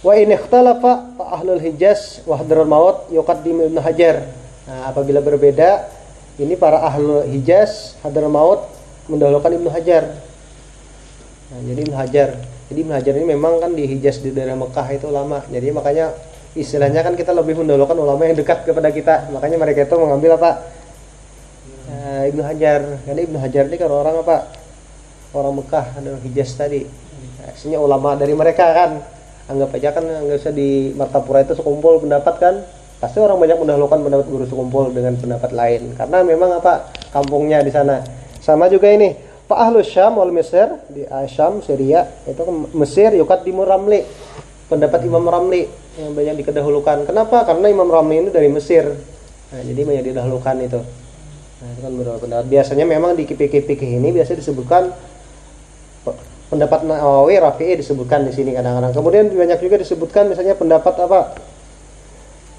Wa in ikhtalafa fa ahlul Hijaz wa hadraul maut yuqaddim Ibnu Hajar. Nah, apabila berbeda, ini para ahlul Hijaz, hadraul maut mendahulukan Ibnu Hajar. Nah, jadi Ibnu Hajar. Jadi Ibnu Hajar ini memang kan di Hijaz di daerah Mekah itu lama. Jadi makanya istilahnya kan kita lebih mendahulukan ulama yang dekat kepada kita. Makanya mereka itu mengambil apa? Nah, Ibnu Hajar. Karena Ibnu Hajar ini kan orang apa? Orang Mekah, ada Hijaz tadi. Nah, ulama dari mereka kan. Anggap aja kan nggak usah di Martapura itu sekumpul pendapat kan. Pasti orang banyak mendahulukan pendapat guru sekumpul dengan pendapat lain. Karena memang apa kampungnya di sana. Sama juga ini Pak Ahlu Syam wal Mesir di Asyam Syria itu Mesir yukat di Ramli. Pendapat Imam Ramli yang banyak dikedahulukan kenapa? Karena Imam Ramli ini dari Mesir. Nah, jadi banyak didahulukan itu. Nah, itu kan biasanya memang di kipik-kipik ini biasa disebutkan pendapat Nawawi Rafi'i disebutkan di sini kadang-kadang. Kemudian banyak juga disebutkan misalnya pendapat apa?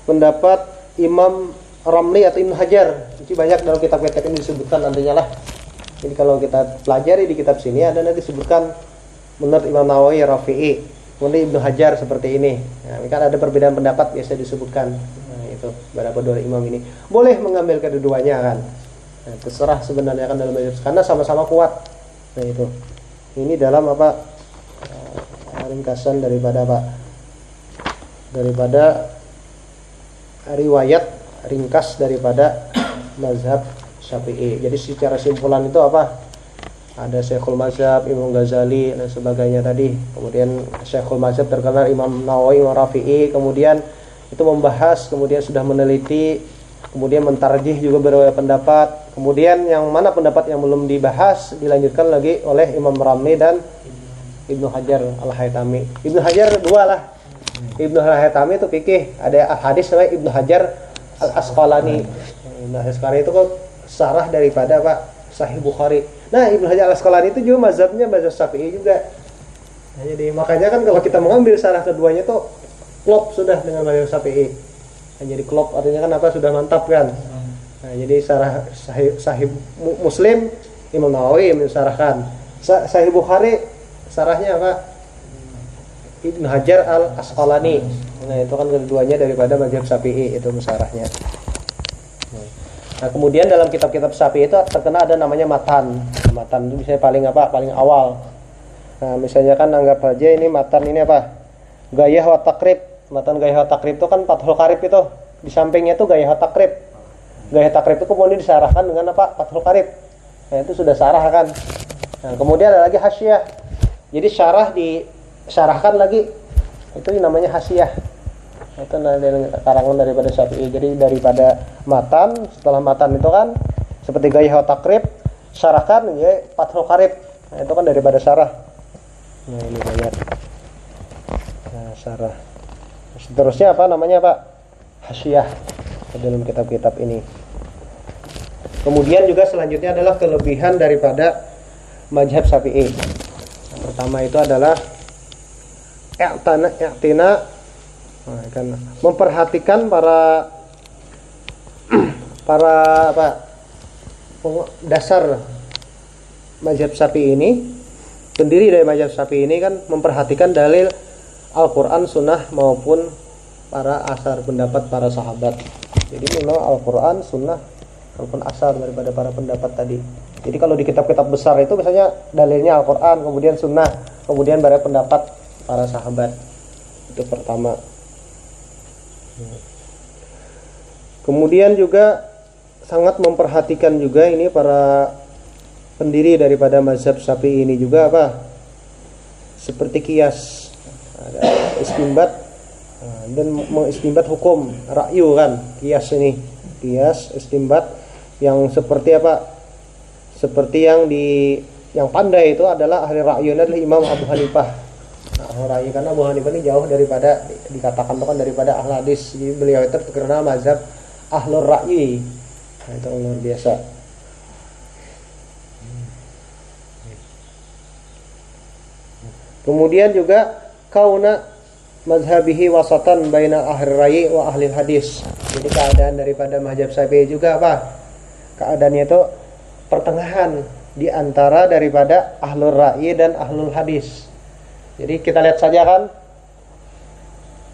Pendapat Imam Ramli atau Ibnu Hajar. Itu banyak dalam kitab-kitab ini disebutkan nantinya lah. Jadi kalau kita pelajari di kitab sini ada nanti disebutkan menurut Imam Nawawi Rafi'i. Kemudian Ibnu Hajar seperti ini. Nah, kan ada perbedaan pendapat biasa disebutkan. Nah, itu beberapa dua imam ini. Boleh mengambil kedua-duanya kan. Nah, terserah sebenarnya kan dalam karena sama-sama kuat. Nah, itu ini dalam apa uh, ringkasan daripada apa daripada riwayat ringkas daripada mazhab Syafi'i. Jadi secara simpulan itu apa? Ada Syekhul Mazhab, Imam Ghazali dan sebagainya tadi. Kemudian Syekhul Mazhab terkenal Imam Nawawi, Imam Rafi'i, kemudian itu membahas, kemudian sudah meneliti, kemudian mentarjih juga beberapa pendapat, Kemudian yang mana pendapat yang belum dibahas dilanjutkan lagi oleh Imam Ramli dan Ibnu Hajar Al Haytami. Ibnu Hajar dua lah. Ibnu Al Haytami itu pikir ada hadis namanya Ibnu Hajar Al Asqalani. Ibnu Hajar itu kok sarah daripada Pak Sahih Bukhari. Nah Ibnu Hajar Al Asqalani itu juga mazhabnya mazhab Syafi'i juga. Nah, jadi makanya kan kalau kita mengambil sarah keduanya itu klop sudah dengan mazhab Syafi'i. Nah, jadi klop artinya kan apa sudah mantap kan. Nah, jadi sarah sahih Mu- Muslim Imam Nawawi mensarahkan. Sa- Sahih Bukhari sarahnya apa? Ibnu Hajar al Asqalani. Nah, itu kan keduanya daripada mazhab Syafi'i itu musarahnya. Nah, kemudian dalam kitab-kitab Syafi'i itu terkena ada namanya matan. Matan itu misalnya paling apa? Paling awal. Nah, misalnya kan anggap aja ini matan ini apa? Gaya wa takrib. Matan gaya takrib itu kan Fathul Karib itu. Di sampingnya itu gaya takrib. Gaya takrib itu kemudian disarahkan dengan apa? Fathul Karib. Nah, itu sudah sarah kan. Nah, kemudian ada lagi hasyiah. Jadi syarah disyarahkan lagi. Itu namanya hasyiah. Itu dari karangan daripada Syafi'i. Jadi daripada matan, setelah matan itu kan seperti gaya takrib, syarahkan ya Fathul Karib. Nah, itu kan daripada syarah. Nah, ini banyak. Nah, syarah. Seterusnya apa namanya, Pak? Hasyiah dalam kitab-kitab ini. Kemudian juga selanjutnya adalah kelebihan daripada mazhab Syafi'i. Pertama itu adalah i'tina nah, kan memperhatikan para para apa dasar mazhab Syafi'i ini pendiri dari mazhab Syafi'i ini kan memperhatikan dalil Al-Qur'an, Sunnah maupun para asar pendapat para sahabat. Jadi memang Al-Qur'an, Sunnah maupun asar daripada para pendapat tadi. Jadi kalau di kitab-kitab besar itu misalnya dalilnya Al-Qur'an, kemudian Sunnah, kemudian para pendapat para sahabat. Itu pertama. Kemudian juga sangat memperhatikan juga ini para pendiri daripada mazhab Syafi'i ini juga apa? Seperti kias istimbat nah, dan mengistimbat hukum rakyu kan kias ini. Kias istimbat yang seperti apa? Seperti yang di yang pandai itu adalah ahli rakyu adalah Imam Abu Hanifah. Nah, ahli rakyu karena Abu Hanifah ini jauh daripada dikatakan itu kan daripada ahli hadis. Jadi beliau itu terkenal mazhab ahlur rakyi nah, itu luar biasa. Kemudian juga kauna mazhabihi wasatan baina ahli rayi wa ahli hadis. Jadi keadaan daripada mazhab Syafi'i juga apa? Keadaannya itu pertengahan di antara daripada ahlul rayi dan ahlul hadis. Jadi kita lihat saja kan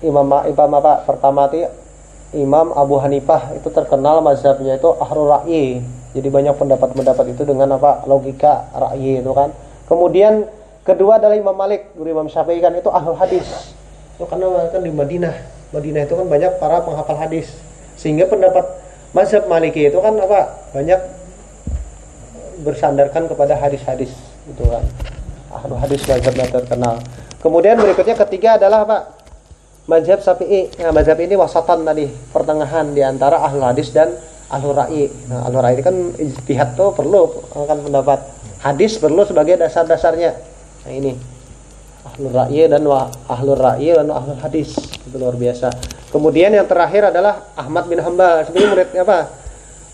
Imam Imam apa? Pertama itu Imam Abu Hanifah itu terkenal mazhabnya itu ahlul rayi. Jadi banyak pendapat-pendapat itu dengan apa? Logika rayi itu kan. Kemudian kedua adalah Imam Malik, guru Imam Syafi'i kan itu ahlul hadis. Itu karena kan di Madinah. Madinah itu kan banyak para penghafal hadis. Sehingga pendapat mazhab Maliki itu kan apa? Banyak bersandarkan kepada hadis-hadis itu kan. Ahlul hadis mazhabnya terkenal. Kemudian berikutnya ketiga adalah apa? Mazhab Syafi'i. Nah, mazhab ini wasatan tadi, pertengahan di antara ahlul hadis dan ahlul ra'i. Nah, ahlul ra'i kan ijtihad tuh perlu kan pendapat hadis perlu sebagai dasar-dasarnya. Nah, ini ahlul ra'i dan wa ahlul ra'i dan ahlul hadis. Itu luar biasa. Kemudian yang terakhir adalah Ahmad bin Hambal. Sebenarnya muridnya apa?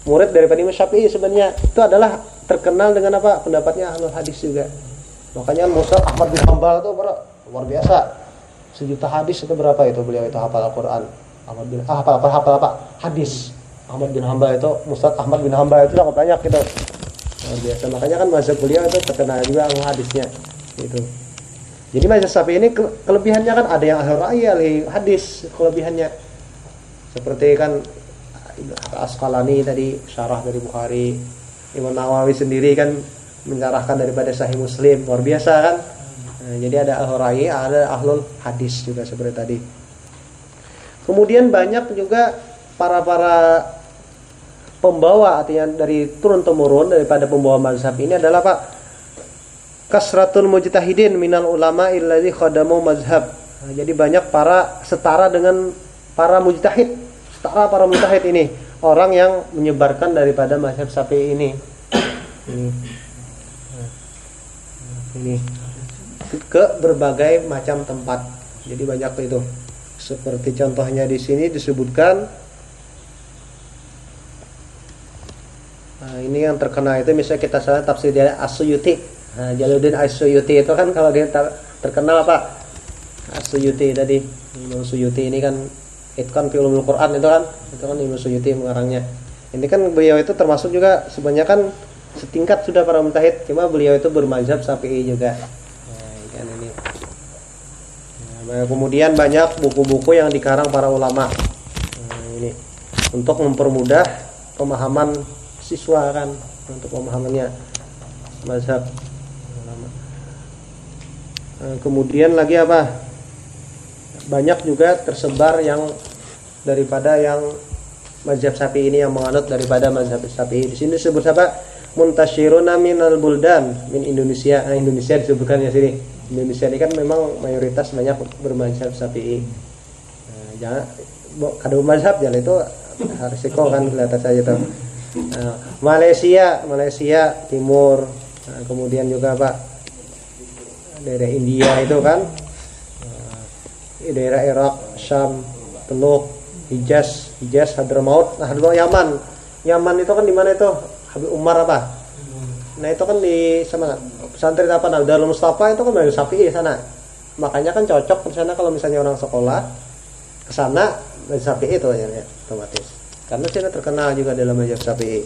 Murid daripada Imam Syafi'i sebenarnya itu adalah terkenal dengan apa? Pendapatnya ahlul hadis juga. Makanya Musa Ahmad bin Hambal itu luar biasa sejuta hadis itu berapa itu beliau itu hafal Al-Quran Ahmad bin ah, hafal apa hafal apa hadis Ahmad bin Hambal itu Mustad Ahmad bin Hambal itu sangat banyak gitu luar biasa makanya kan mazhab beliau itu terkenal juga hadisnya itu jadi mazhab Syafi'i ini ke- kelebihannya kan ada yang ahli ra'yi ahli hadis kelebihannya. Seperti kan Asqalani tadi syarah dari Bukhari Imam Nawawi sendiri kan mencarahkan daripada Sahih Muslim luar biasa kan? Nah, jadi ada ahlul ra'i, ada ahlul hadis juga seperti tadi. Kemudian banyak juga para-para pembawa artinya dari turun temurun daripada pembawa mazhab ini adalah Pak kasratul mujtahidin minal ulama illadzi khadamu mazhab. Nah, jadi banyak para setara dengan para mujtahid, setara para mujtahid ini, orang yang menyebarkan daripada mazhab Syafi'i ini. Ini. Ke berbagai macam tempat. Jadi banyak itu. Seperti contohnya di sini disebutkan Nah, ini yang terkenal itu misalnya kita salah tafsir dari Asyuyuti. Nah, Jaluddin Asyuyuti itu kan kalau dia ter- terkenal apa? Asyuyuti tadi. Imam Suyuti ini kan itu kan ulumul Quran itu kan. Itu kan Imam Suyuti mengarangnya. Ini kan beliau itu termasuk juga sebenarnya kan setingkat sudah para mujtahid, cuma beliau itu bermazhab Syafi'i juga. Nah, kan ini. Nah, kemudian banyak buku-buku yang dikarang para ulama. Nah, ini untuk mempermudah pemahaman siswa kan untuk pemahamannya mazhab kemudian lagi apa? Banyak juga tersebar yang daripada yang mazhab Syafi'i ini yang menganut daripada mazhab Syafi'i. Di sini disebut apa? Muntashiruna minal buldan min Indonesia. Nah, Indonesia disebutkan ya sini. Indonesia ini kan memang mayoritas banyak bermazhab Syafi'i. Nah, jangan kada mazhab jalan itu resiko kan kelihatan saja tuh. Malaysia, Malaysia Timur, nah, kemudian juga Pak daerah India itu kan, nah, daerah Irak, Syam, Teluk, Hijaz, Hijaz, Hadramaut, nah Hadramaut Yaman, Yaman itu kan di mana itu? Habib Umar apa? Nah itu kan di sana pesantren apa? Nah Darul Mustafa itu kan dari Syafi'i sana. Makanya kan cocok di sana kalau misalnya orang sekolah ke sana dari Syafi'i itu ya, otomatis. Karena Cina terkenal juga dalam mazhab Syafi'i.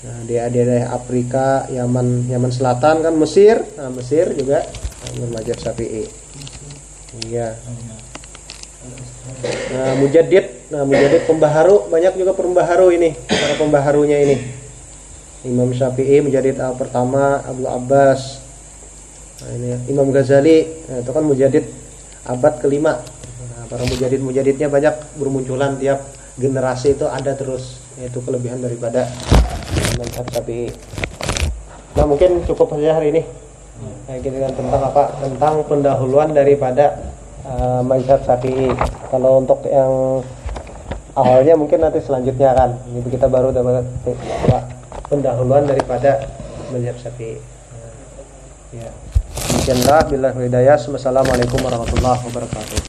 Nah, di daerah Afrika, Yaman, Yaman Selatan kan Mesir, nah, Mesir juga mazhab Syafi'i. Iya. Nah, Mujadid, nah Mujadid pembaharu banyak juga pembaharu ini, para pembaharunya ini. Imam Syafi'i Mujadid al pertama, Abu Abbas. Nah, ini Imam Ghazali, nah, itu kan Mujadid abad kelima. Nah, para mujadid-mujadidnya banyak bermunculan tiap generasi itu ada terus yaitu kelebihan daripada mazhab Syafi'i. Nah mungkin cukup saja hari ini. Nah, kita kan tentang apa? Tentang pendahuluan daripada uh, mazhab Syafi'i. Kalau untuk yang awalnya mungkin nanti selanjutnya kan. Ini kita baru dapat pendahuluan daripada mazhab Syafi'i. Nah, ya. Demikianlah bila hidayah. Wassalamualaikum warahmatullahi wabarakatuh.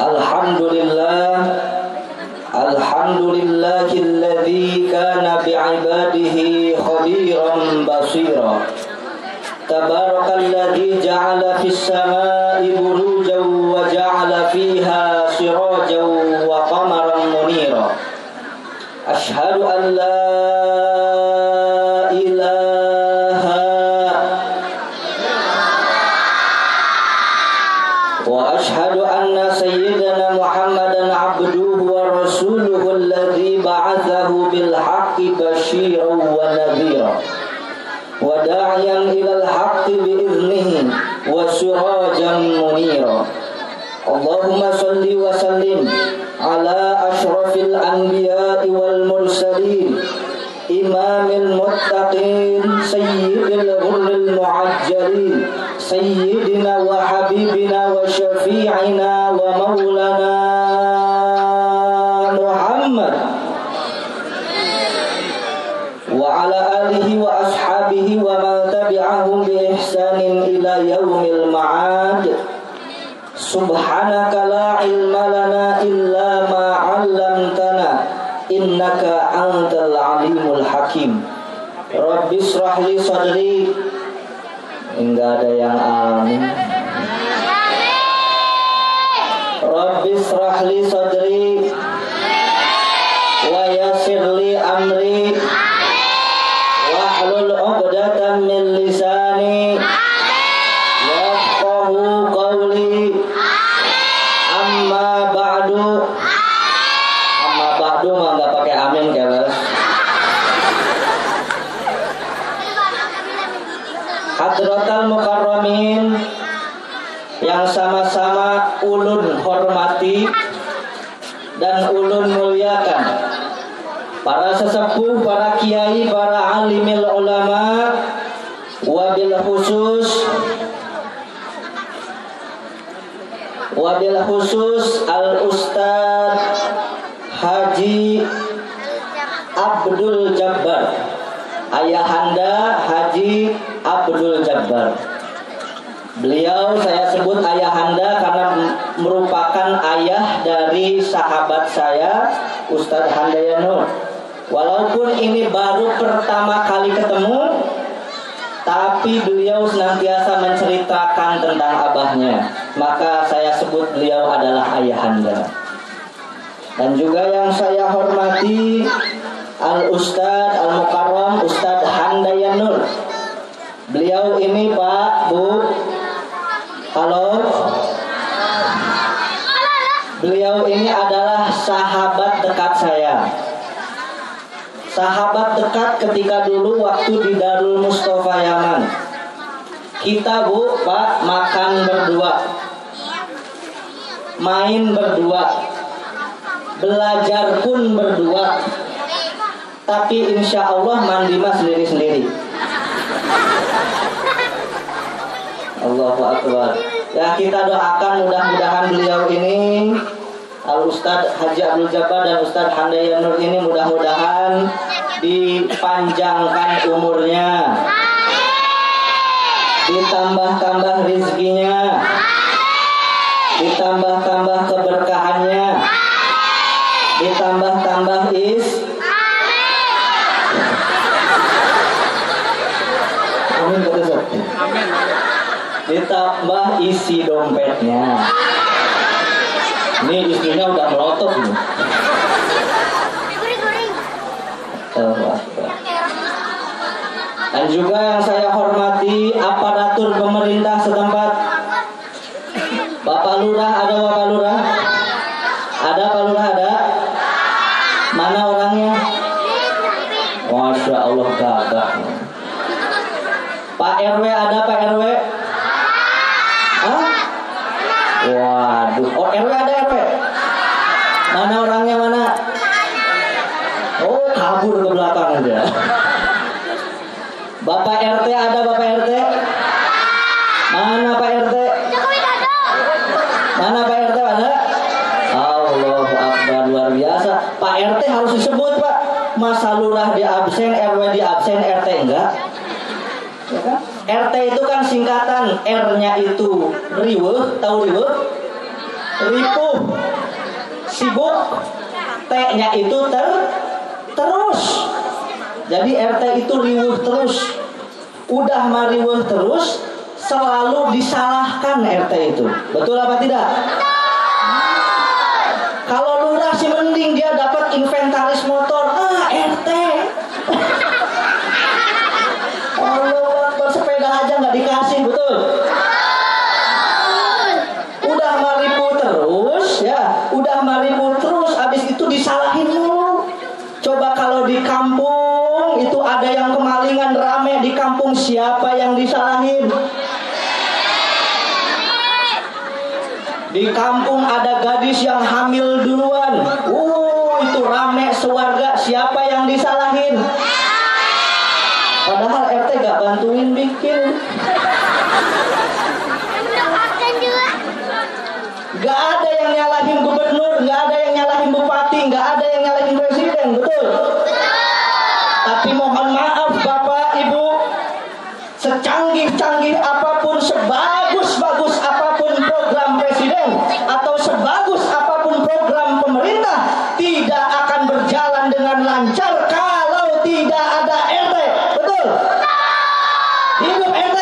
الحمد لله الحمد لله الذي كان بعباده خبيرا بصيرا. تبارك الذي جعل في السماء بروجا وجعل فيها سراجا وقمرا منيرا. أشهد أن لا ونذيرا وداعيا إلى الحق بإذنه وسراجا منيرا. اللهم صل وسلم على أشرف الأنبياء والمرسلين. إمام المتقين سيد الغر المعجلين. سيدنا وحبيبنا وشفيعنا ومولانا محمد. وعلى آله وأصحابه ومن تبعهم بإحسان إلى يوم المعاد سبحانك لا علم لنا إلا ما علمتنا إنك أنت العليم الحكيم رب اشرح لي صدري Enggak ada yang amin Rabbi israh li sadri kiai, para alimil ulama wabil khusus wabil khusus Al Ustad Haji Abdul Jabbar. Ayahanda Haji Abdul Jabbar. Beliau saya sebut ayahanda karena merupakan ayah dari sahabat saya Ustadz Handayano Walaupun ini baru pertama kali ketemu tapi beliau senantiasa menceritakan tentang abahnya. Maka saya sebut beliau adalah ayahanda. Dan juga yang saya hormati Al Ustad Al Mukarram Ustad Handayanur. Beliau ini Pak Bu. Halo. Beliau ini adalah sahabat dekat saya sahabat dekat ketika dulu waktu di Darul Mustafa Yaman. Kita bu, pak makan berdua, main berdua, belajar pun berdua. Tapi insya Allah mandi mas sendiri-sendiri. Allahu Akbar. Ya kita doakan mudah-mudahan beliau ini Al Ustadz Haji Abdul Jabbar dan Ustadz Handaya Nur ini mudah-mudahan dipanjangkan umurnya. Ditambah-tambah rizkinya ditambah-tambah keberkahannya. Ditambah-tambah is. Amin. Betul Ditambah isi dompetnya. Ini istrinya udah melotot nih. Dan juga yang saya hormati aparatur pemerintah setempat. Bapak Lurah ada Bapak Lurah? Ada Pak Lurah ada? Mana orangnya? Masya Allah gagah. Pak RW ada Pak RW? Hah? Waduh, oh RW ada RW? Mana orangnya mana? Oh kabur ke belakang aja. Bapak RT ada Bapak RT? Mana Pak RT? Mana Pak RT ada? Allah Akbar luar biasa. Pak RT harus disebut Pak. Masa lurah di absen, RW di absen, RT enggak? Ya kan? RT itu kan singkatan R-nya itu riweh, tahu riweh? Ripuh, sibuk, T-nya itu ter terus. Jadi RT itu riweh terus. Udah mariweh terus, selalu disalahkan RT itu. Betul apa tidak? Kalau lurah sih mending dia dapat inventaris motor. Ah, RT. Allah bersepeda aja nggak dikasih, betul? Udah maripu terus, ya, udah maripu terus, abis itu disalahin. Coba kalau di kampung itu ada yang kemalingan rame di kampung siapa yang disalahin? Di kampung ada gadis yang hamil duluan. Uh, itu rame sewarga. Siapa yang disalahin? Padahal RT gak bantuin bikin. Gak ada yang nyalahin gubernur, gak ada yang nyalahin bupati, gak ada yang nyalahin presiden, betul? Tapi mohon maaf Bapak Ibu, secanggih-canggih apa pun, sebagus-bagus apa pun program presiden atau sebagus apa pun program pemerintah tidak akan berjalan dengan lancar kalau tidak ada RT. Betul? Hidup RT.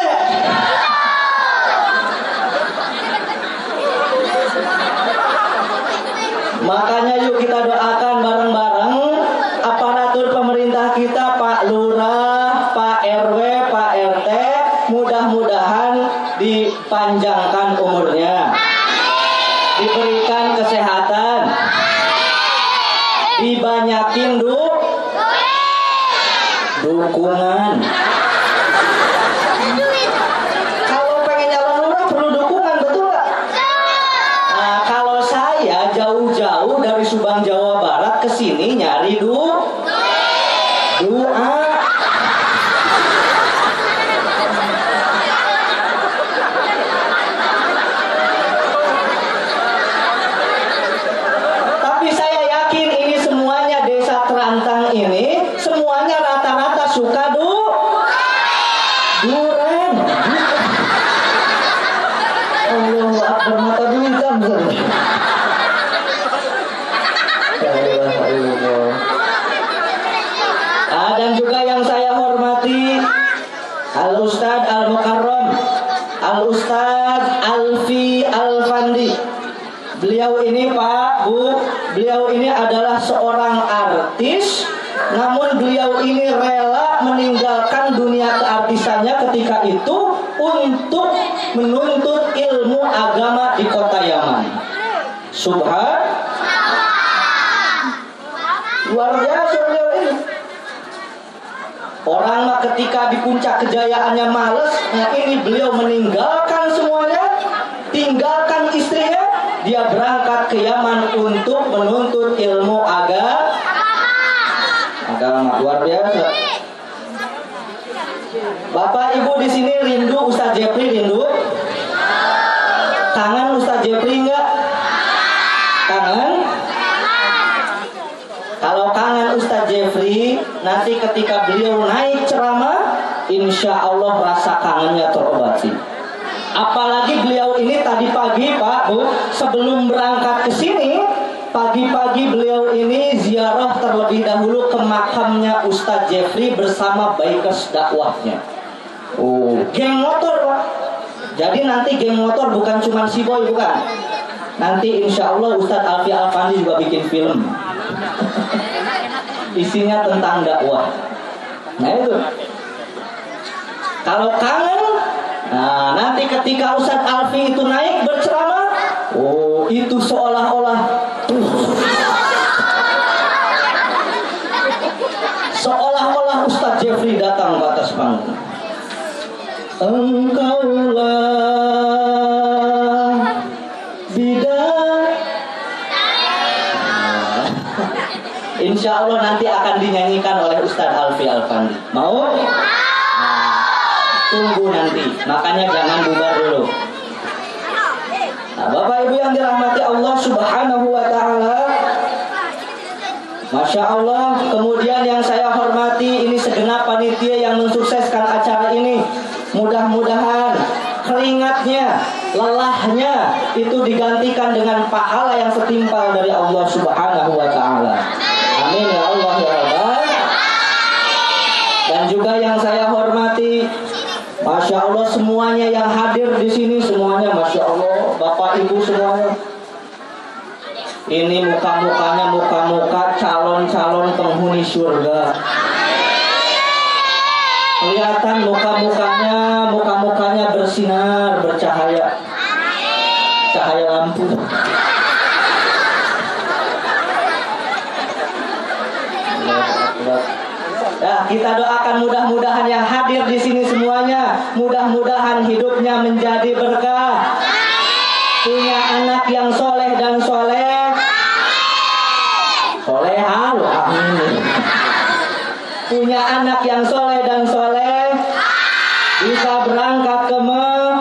Puncak kejayaannya males, ini beliau meninggalkan semuanya, tinggalkan istrinya, dia berangkat ke Yaman untuk menuntut ilmu agama. Agama luar biasa. Bapak Ibu di sini rindu Ustaz Jepri rindu? Kangen Ustaz Jepri enggak? Kangen? Kalau kangen Ustadz Jeffrey, nanti ketika beliau naik insya Allah rasa kangennya terobati. Apalagi beliau ini tadi pagi Pak Bu, sebelum berangkat ke sini, pagi-pagi beliau ini ziarah terlebih dahulu ke makamnya Ustadz Jeffrey bersama baikes dakwahnya. Oh, geng motor Pak. Jadi nanti geng motor bukan cuma si boy bukan. Nanti insya Allah Ustadz Alfi Alfandi juga bikin film isinya tentang dakwah. Nah itu. Kalau kangen, nah nanti ketika Ustadz Alfi itu naik berceramah, oh itu seolah-olah seolah-olah Ustadz Jeffrey datang ke atas panggung. Engkaulah bidang Insya Allah nanti akan dinyanyikan oleh Ustadz Alfi Alfandi. Mau? Tunggu nanti. Makanya jangan bubar dulu. Nah, Bapak Ibu yang dirahmati Allah Subhanahu wa taala. Masya Allah, kemudian yang saya hormati ini segenap panitia yang mensukseskan acara ini. Mudah-mudahan keringatnya, lelahnya itu digantikan dengan pahala yang setimpal dari Allah Subhanahu wa taala. Amin ya Allah ya Rabbal. Dan juga yang saya Masya Allah semuanya yang hadir di sini semuanya, Masya Allah, Bapak Ibu semuanya. Ini muka-mukanya muka-muka calon-calon penghuni surga. Kelihatan muka-mukanya, muka-mukanya bersinar, bercahaya. Cahaya lampu. Kita doakan mudah-mudahan yang hadir di sini semuanya, mudah-mudahan hidupnya menjadi berkah. Punya anak yang soleh dan soleh. Soleha, loh, amin. Punya anak yang soleh soleh, bisa berangkat ke Mekah,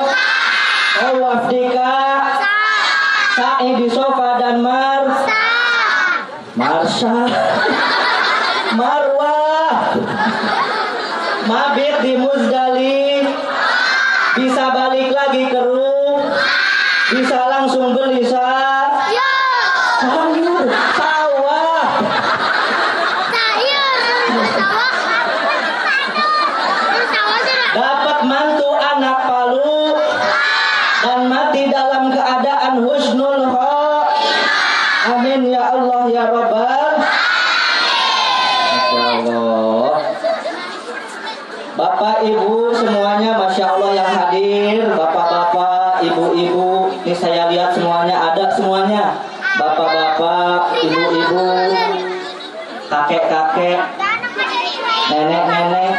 tawaf dika, sa'i di sofa dan mar, marsha. Marwah Mabit di Muzdalif Bisa balik lagi ke Rum. Bisa langsung beli sa sayur Sawah Dapat mantu anak palu. Dan mati dalam keadaan husnul khaw Amin ya Allah ya Rabbal Masya Allah Bapak Ibu semuanya Masya Allah yang hadir Bapak-bapak, ibu-ibu Ini saya lihat semuanya ada semuanya Bapak-bapak, ibu-ibu Kakek-kakek Nenek-nenek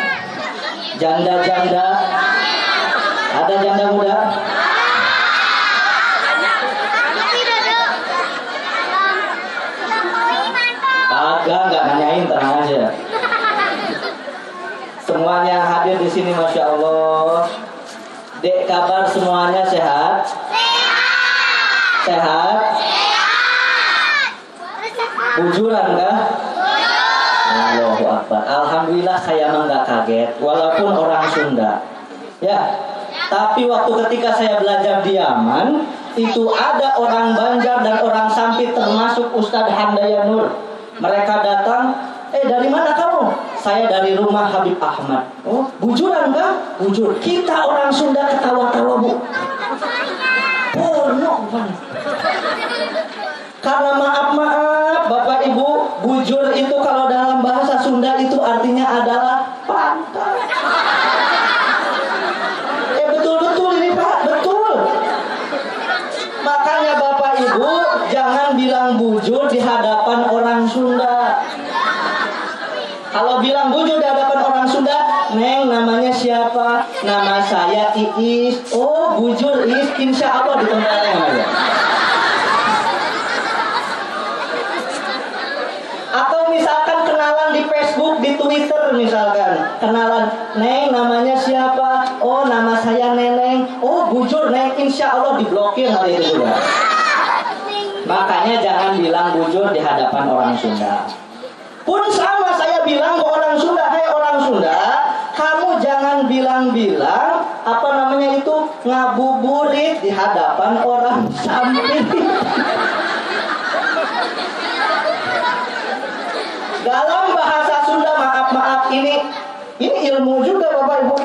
Janda-janda Ada janda muda? Agak nggak nanyain tenang aja. Semuanya hadir di sini, masya Allah. Dek kabar semuanya sehat? Sehat? Bujuran kah? Allahu Akbar. Alhamdulillah saya mah nggak kaget, walaupun orang Sunda. Ya. Tapi waktu ketika saya belajar di Yaman, itu ada orang Banjar dan orang Sampit termasuk Ustadz Handaya Nur. Mereka datang, eh dari mana kamu? Saya dari rumah Habib Ahmad. Oh, bujuran kan? Bujur. Kita orang Sunda ketawa-tawa bu. Porno bukan? Karena maaf-maaf Bapak Ibu, bujur itu kalau dalam bahasa Sunda itu artinya adalah pantai. Eh betul-betul ini Pak, betul. Makanya Bapak Ibu jangan bilang bujur di hadapan orang Sunda. Kalau bilang bujur di hadapan orang Sunda, Neng namanya siapa? Nama saya Iis. Oh bujur Iis, insya Allah di tempat yang ada. Atau misalkan kenalan di Facebook, di Twitter misalkan. Kenalan, Neng namanya siapa? Oh nama saya Neneng. Oh bujur Neng, insya Allah diblokir hari itu juga. Makanya jangan bilang bujur di hadapan orang Sunda. Pun saya bilang ke orang Sunda, hei orang Sunda, kamu jangan bilang-bilang apa namanya itu ngabuburit di hadapan orang samping. Dalam bahasa Sunda maaf-maaf ini ini ilmu juga Bapak Ibu.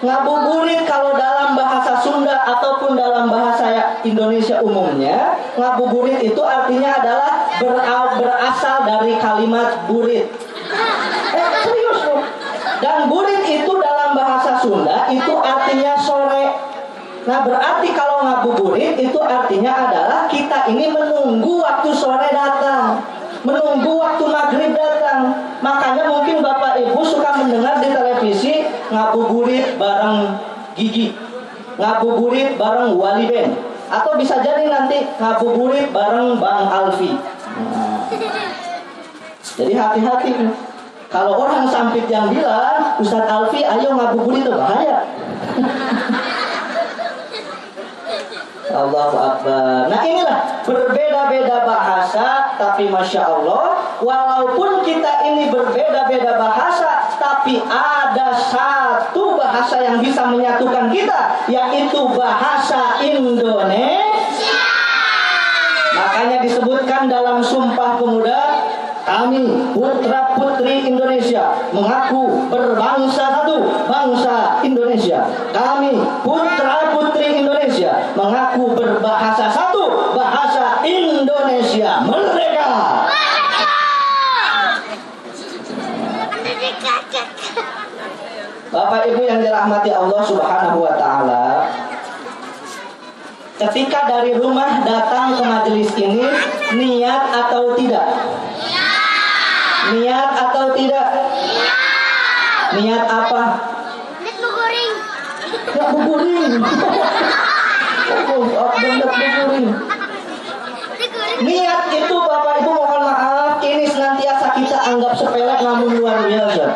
Ngabuburit kalau dalam bahasa Sunda ataupun dalam bahasa Indonesia umumnya, ngabuburit itu artinya adalah berasal dari kalimat burit. Serius. Dan burit itu dalam bahasa Sunda itu artinya sore. Nah berarti kalau ngabuburit itu artinya adalah kita ini menunggu waktu sore datang menunggu waktu maghrib datang. Makanya mungkin Bapak Ibu suka mendengar di televisi ngabuburit bareng Gigi, ngabuburit bareng Wali Ben, atau bisa jadi nanti ngabuburit bareng Bang Alfi. Nah, jadi hati-hati. Kalau orang sampit yang bilang, Ustadz Alfi, ayo ngabuburit itu bahaya. Allahu Akbar. Nah inilah berbeda-beda bahasa, tapi masya Allah, walaupun kita ini berbeda-beda bahasa, tapi ada satu bahasa yang bisa menyatukan kita, yaitu bahasa Indonesia. Makanya disebutkan dalam Sumpah Pemuda, kami putra putri Indonesia mengaku berbangsa satu, bangsa Indonesia. Kami putra putri Indonesia mengaku berbahasa satu, bahasa Indonesia. Merdeka! Bapak Ibu yang dirahmati Allah Subhanahu wa taala, ketika dari rumah datang ke majelis ini niat atau tidak? Niat atau tidak? Niat apa? Ya buburing. Oh, abang buburing. Niat itu Bapak Ibu mohon maaf ini senantiasa kita anggap sepele namun luar biasa.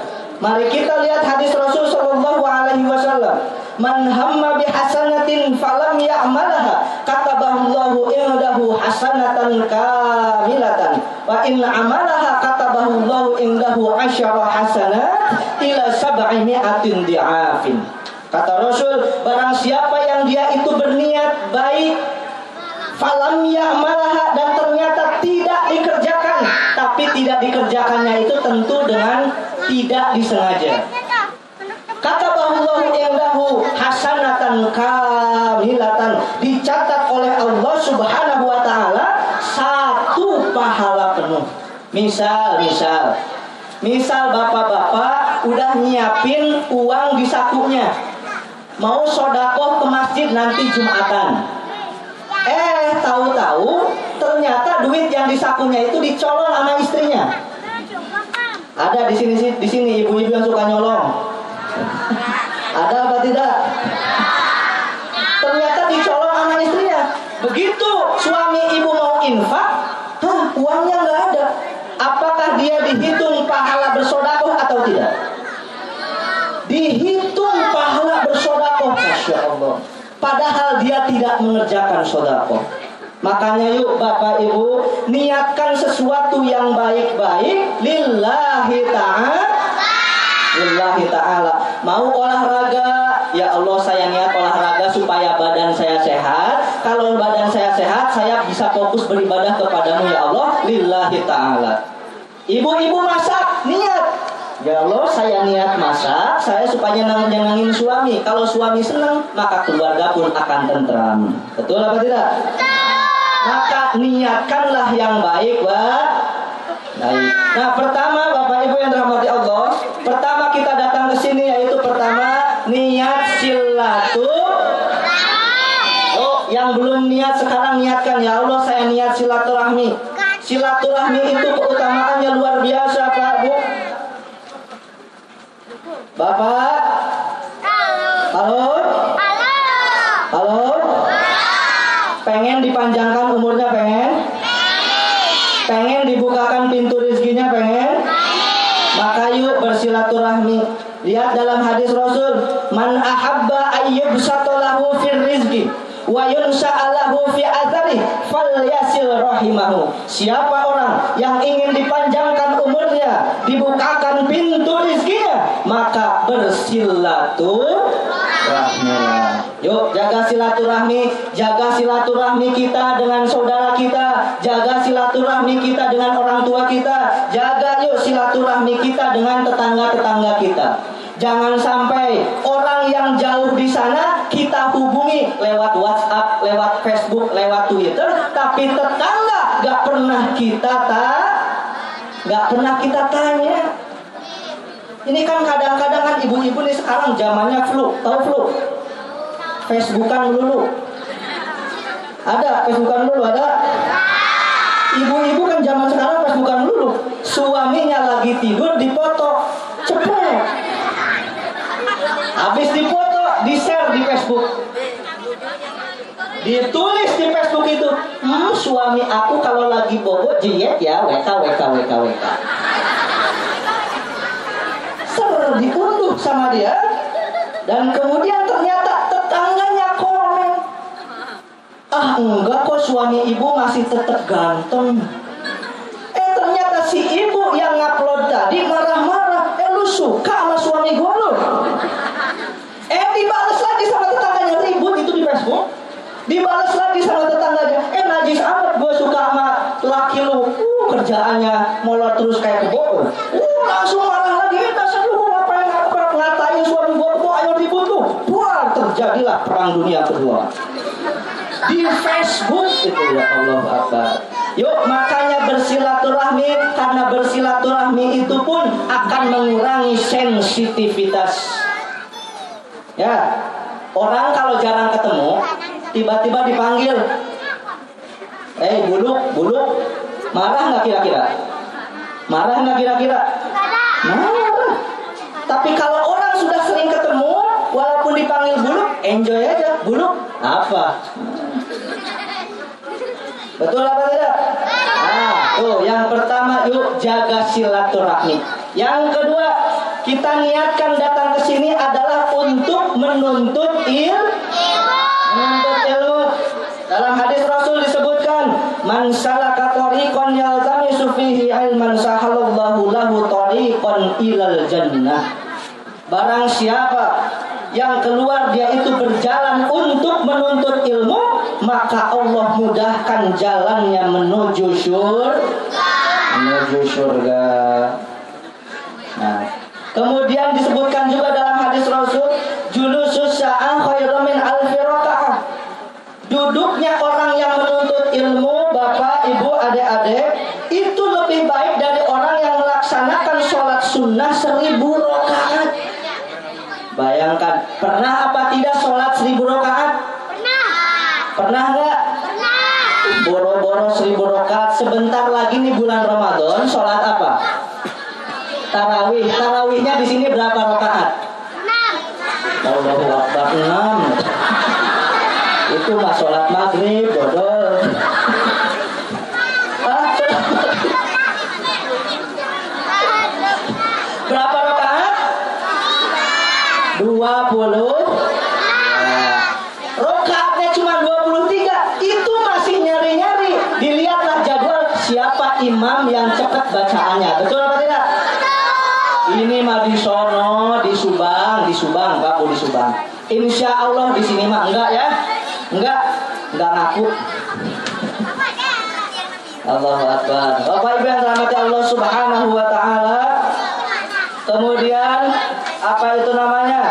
Mari kita lihat hadis Rasul Shallallahu Alaihi Wasallam. Man hamma bi hasanatin falam ya'malaha katabahu indahu hasanatan kamilatan wa in amalaha katabahu Allahu indahu asyara hasanat ila sab'i mi'atin di'afin. Kata Rasul, barang siapa yang dia itu berniat baik falam ya'malaha dan ternyata tapi tidak dikerjakannya itu tentu dengan tidak disengaja. Kata bahwa indahu hasanatan kamilatan. Dicatat oleh Allah Subhanahu wa taala satu pahala penuh. Misal misal. Misal bapak-bapak udah nyiapin uang di sakunya. Mau sodakoh ke masjid nanti jumatan. Eh, tahu-tahu ternyata duit yang di sakunya itu dicolong sama istrinya. Ada di sini di sini ibu-ibu yang suka nyolong. Ada apa tidak? Ternyata dicolong sama istrinya. Begitu suami ibu mau infak, hah, uangnya nggak ada. Apakah dia dihitung pahala bersodakoh atau tidak? Dihitung pahala bersodakoh, masya Allah. Padahal dia tidak mengerjakan sodakoh. Makanya yuk Bapak Ibu niatkan sesuatu yang baik-baik lillahi ta'ala lillahi ta'ala mau olahraga ya Allah saya niat olahraga supaya badan saya sehat. Kalau badan saya sehat, saya bisa fokus beribadah kepadamu ya Allah, lillahi ta'ala. Ibu-ibu masak, niat. Ya Allah, saya niat masak, saya supaya nyenengin suami. Kalau suami senang, maka keluarga pun akan tentram. Betul apa tidak? Maka niatkanlah yang baik, Pak. Baik. Nah, pertama Bapak Ibu yang dirahmati Allah, pertama kita datang ke sini yaitu pertama niat silatu. Oh, yang belum niat sekarang niatkan ya Allah saya niat silaturahmi. Silaturahmi itu keutamaannya luar biasa, Pak, Bu. Bapak? Halo? Halo? Pengen dipanjangkan umurnya pengen? Pengen dibukakan pintu rezekinya pengen? Maka yuk bersilaturahmi. Lihat dalam hadis Rasul, man ahabba ayyubsatalahu fir rizki wa yunsa'alahu fi athari falyasil rahimahu. Siapa orang yang ingin dipanjangkan umurnya, dibukakan pintu rizkinya, maka bersilaturahmi. Yuk jaga silaturahmi, jaga silaturahmi kita dengan saudara kita, jaga silaturahmi kita dengan orang tua kita, jaga yuk silaturahmi kita dengan tetangga-tetangga kita. Jangan sampai orang yang jauh di sana kita hubungi lewat WhatsApp, lewat Facebook, lewat Twitter, tapi tetangga gak pernah kita tak, gak pernah kita tanya. Ini kan kadang-kadang kan ibu-ibu nih sekarang zamannya flu, tahu flu? Facebookan dulu. Ada Facebookan dulu ada. Ibu-ibu kan zaman sekarang Facebookan dulu. Suaminya lagi tidur dipoto, cepet. Habis dipoto, di share di Facebook. Ditulis di Facebook itu, hmm, suami aku kalau lagi bobo diet ya, WK, WK, WK, WK. Ser, diunduh sama dia. Dan kemudian ternyata tetangganya komen. Ah enggak kok suami ibu masih tetap ganteng. Eh ternyata si ibu yang ngupload tadi marah-marah. Eh lu suka sama suami gue lu? Eh dibalas lagi sama tetangganya ribut itu di Facebook. Dibalas lagi sama tetangganya. Eh najis amat gue suka sama laki lu. Uh kerjaannya molor terus kayak kebo. Uh langsung marah lagi. Eh dasar lu ngapain ngapain ngatain suami gue. Ayo ribut lu. Wah terjadilah perang dunia kedua di Facebook itu ya Allah Akbar. Yuk makanya bersilaturahmi karena bersilaturahmi itu pun akan mengurangi sensitivitas. Ya, orang kalau jarang ketemu, tiba-tiba dipanggil, eh buluk, buluk, marah nggak kira-kira? Marah nggak kira-kira? Marah. Tapi kalau orang sudah sering ketemu, walaupun dipanggil buluk, enjoy aja. Buluk apa? Betul apa tidak? Nah, tuh yang pertama yuk jaga silaturahmi. Yang kedua, kita niatkan datang ke sini adalah untuk menuntut il menuntut ilmu. Dalam hadis Rasul disebutkan, "Man salaka tariqan yaltamisu fihi ilman sahalallahu lahu tariqan ilal jannah." Barang siapa yang keluar dia itu berjalan untuk menuntut ilmu, maka Allah mudahkan jalannya menuju surga. Menuju surga. Nah, kemudian disebutkan juga dalam hadis Rasul, julusus sa'ah khairu min alfi. Duduknya orang yang menuntut ilmu, Bapak, Ibu, adik-adik, itu lebih baik dari orang yang melaksanakan sholat sunnah seribu rakaat. Bayangkan, pernah apa tidak sholat seribu rakaat? Pernah. Pernah nggak? Pernah. Boro-boro seribu rakaat. Sebentar lagi nih bulan Ramadan, sholat apa? Tarawih. Tarawihnya di sini berapa rakaat? Enam. Allahu Akbar enam. Itu mah sholat maghrib, dodol. Ah, Berapa rakaat? 20 Rokaatnya cuma 23 Itu masih nyari-nyari Dilihatlah jadwal siapa imam yang cepat bacaannya Betul apa tidak? Ini mah di sono, di Subang, di Subang, kamu di Subang. Insya Allah di sini mah enggak ya, enggak, enggak ngaku. Allahu Akbar. Bapak Ibu yang dirahmati Allah Subhanahu wa taala. Kemudian apa itu namanya?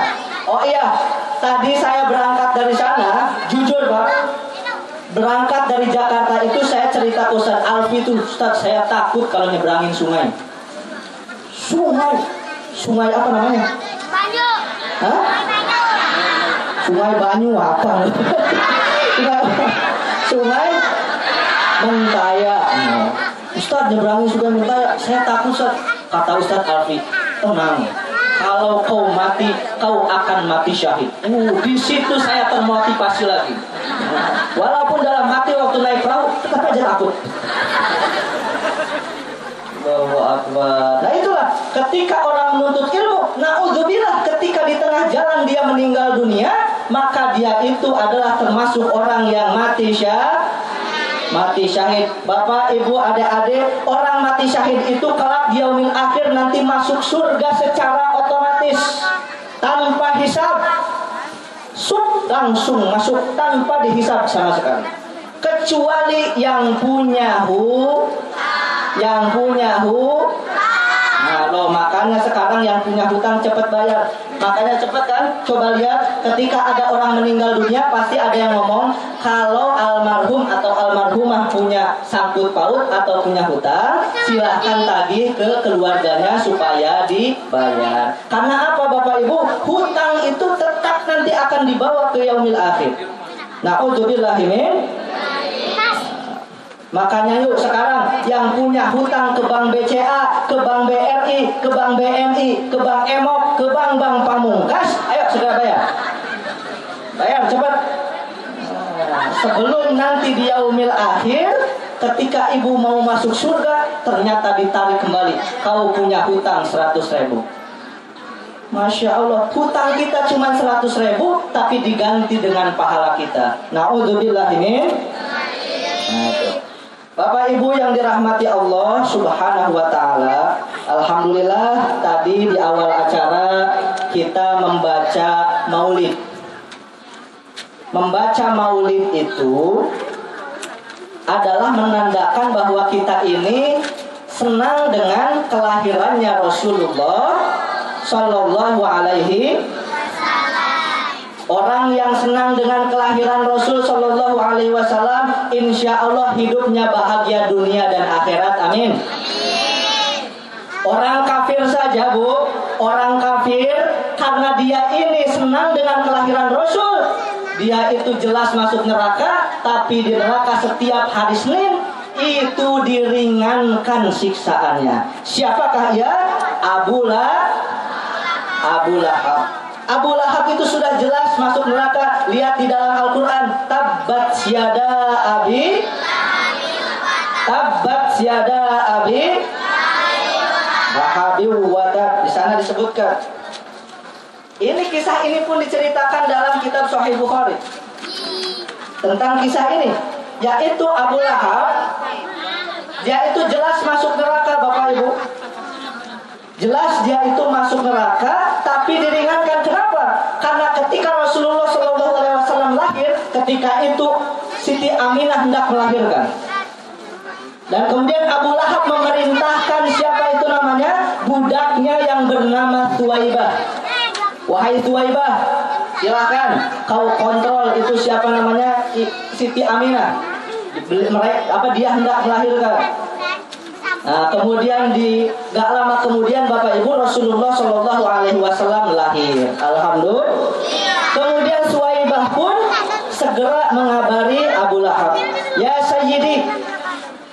Oh iya, tadi saya berangkat dari sana, jujur Pak. Berangkat dari Jakarta itu Ustaz Alfi itu, Ustaz saya takut kalau nyebrangin sungai. Sungai, sungai apa namanya? Banyu. Hah? Sungai Banyu apa? sungai Mentaya. Ustaz nyebrangin sungai Mentaya, saya takut Ustaz. Kata Ustaz Alfi, tenang. Kalau kau mati, kau akan mati syahid. Uh, di situ saya termotivasi lagi. Walaupun dalam hati waktu naik perahu, tetap aja takut. Nah itulah ketika orang menuntut ilmu, naudzubillah ketika di tengah jalan dia meninggal dunia, maka dia itu adalah termasuk orang yang mati syah mati syahid. Bapak, Ibu, adik-adik, orang mati syahid itu kelak yaumil akhir nanti masuk surga secara otomatis tanpa hisab. Sub langsung masuk tanpa dihisab sama sekali. Kecuali yang punya hu yang punya hu loh, makanya sekarang yang punya hutang cepat bayar. Makanya cepat kan? Coba lihat ketika ada orang meninggal dunia pasti ada yang ngomong kalau almarhum atau almarhumah punya sangkut paut atau punya hutang, silahkan tagih ke keluarganya supaya dibayar. Karena apa Bapak Ibu? Hutang itu tetap nanti akan dibawa ke yaumil akhir. Nah, min Makanya yuk sekarang yang punya hutang ke Bank BCA, ke Bank BRI, ke Bank BNI, ke Bank Emok, ke Bank Bank Pamungkas, ayo segera bayar. Bayar cepat. Sebelum nanti di yaumil akhir, ketika ibu mau masuk surga, ternyata ditarik kembali. Kau punya hutang 100 ribu. Masya Allah, hutang kita cuma 100 ribu, tapi diganti dengan pahala kita. Na'udzubillah ini. Nah, itu. Bapak Ibu yang dirahmati Allah Subhanahu wa taala, alhamdulillah tadi di awal acara kita membaca Maulid. Membaca Maulid itu adalah menandakan bahwa kita ini senang dengan kelahirannya Rasulullah Shallallahu alaihi Orang yang senang dengan kelahiran Rasul Shallallahu Alaihi Wasallam, insya Allah hidupnya bahagia dunia dan akhirat. Amin. Orang kafir saja bu, orang kafir karena dia ini senang dengan kelahiran Rasul, dia itu jelas masuk neraka, tapi di neraka setiap hari Senin itu diringankan siksaannya. Siapakah ya? Abu Lah, Abu Lahab. Abu Lahab itu sudah jelas masuk neraka. Lihat di dalam Al-Quran. Tabbat siada abi. Tabbat siada abi. Wahabi wadat. Di sana disebutkan. Ini kisah ini pun diceritakan dalam kitab Sahih Bukhari. Tentang kisah ini. Yaitu Abu Lahab. Dia itu jelas masuk neraka Bapak Ibu. Jelas dia itu masuk neraka, tapi diringankan kenapa? Karena ketika Rasulullah Shallallahu Alaihi Wasallam lahir, ketika itu Siti Aminah hendak melahirkan. Dan kemudian Abu Lahab memerintahkan siapa itu namanya budaknya yang bernama Tuwaibah. Wahai Tuwaibah, silakan kau kontrol itu siapa namanya Siti Aminah. Apa dia hendak melahirkan? Nah, kemudian di gak lama kemudian Bapak Ibu Rasulullah Shallallahu Alaihi Wasallam lahir. Alhamdulillah. Kemudian Suwaibah pun segera mengabari Abu Lahab. Ya Sayyidi,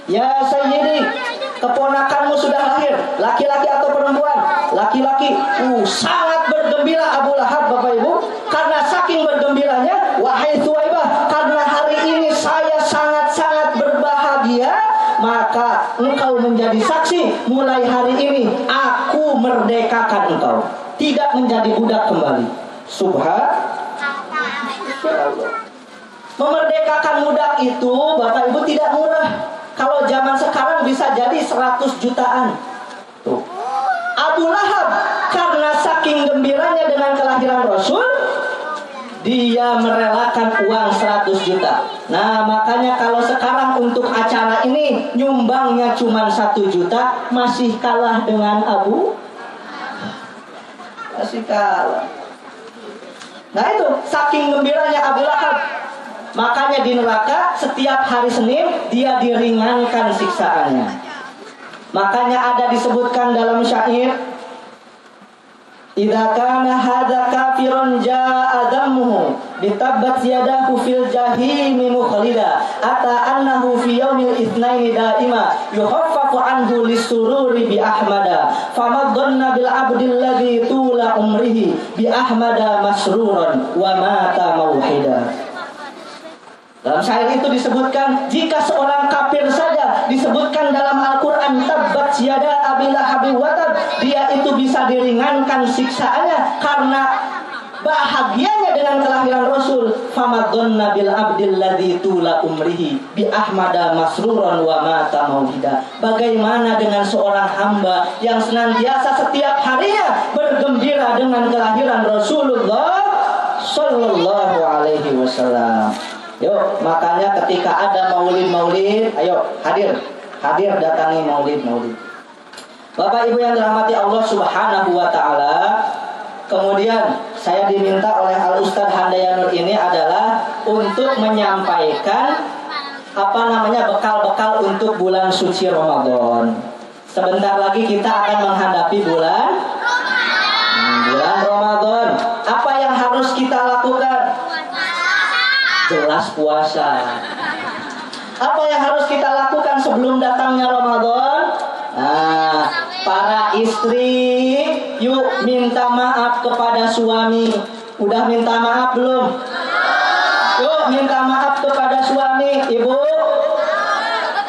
ya Sayyidi, keponakanmu sudah lahir. Laki-laki atau perempuan? Laki-laki. Uh, sangat bergembira Abu Lahab Bapak Ibu. Karena saking bergembiranya, wahai Suwaibah, karena hari ini saya sangat-sangat berbahagia maka engkau menjadi saksi mulai hari ini. Aku merdekakan engkau. Tidak menjadi budak kembali. Subhan memerdekakan budak itu Bapak Ibu tidak murah. Kalau zaman sekarang bisa jadi 100 jutaan. Tuh. Abu Lahab karena saking gembiranya dengan kelahiran Rasul dia merelakan uang 100 juta. Nah, makanya kalau sekarang untuk acara ini nyumbangnya cuma 1 juta, masih kalah dengan Abu masih kalah. Nah itu saking gembiranya Abu Lahab. Makanya di neraka setiap hari Senin dia diringankan siksaannya. Makanya ada disebutkan dalam syair Idza kana hadza kafirun jaa damuhu bitabbat yadahu fil jahimi mukhlida ata annahu fi yaumil itsnaini daima yukhaffafu anhu lisururi bi ahmada fama dhanna bil abdil ladzi tula umrihi bi ahmada masruran wa mata mauhida dalam syair itu disebutkan jika seorang kafir saja disebutkan dalam Al-Qur'an tabbat yada abilah habi watab dia itu bisa diringankan siksaannya karena bahagianya dengan kelahiran Rasul. Famadonna bil abdil ladzi tula umrihi bi ahmada masruran wa mata mauhida bagaimana dengan seorang hamba yang senantiasa setiap harinya bergembira dengan kelahiran Rasulullah sallallahu alaihi wasallam Yuk, makanya ketika ada maulid-maulid, ayo hadir, hadir datangi maulid-maulid. Bapak Ibu yang dirahmati Allah Subhanahu wa taala, kemudian saya diminta oleh Al Ustadz Handayanur ini adalah untuk menyampaikan apa namanya bekal-bekal untuk bulan suci Ramadan. Sebentar lagi kita akan menghadapi bulan hmm, bulan Ramadan. Apa yang harus kita? Jelas puasa. Apa yang harus kita lakukan sebelum datangnya Ramadan? Nah, para istri, yuk minta maaf kepada suami. Udah minta maaf belum? Yuk minta maaf kepada suami, ibu.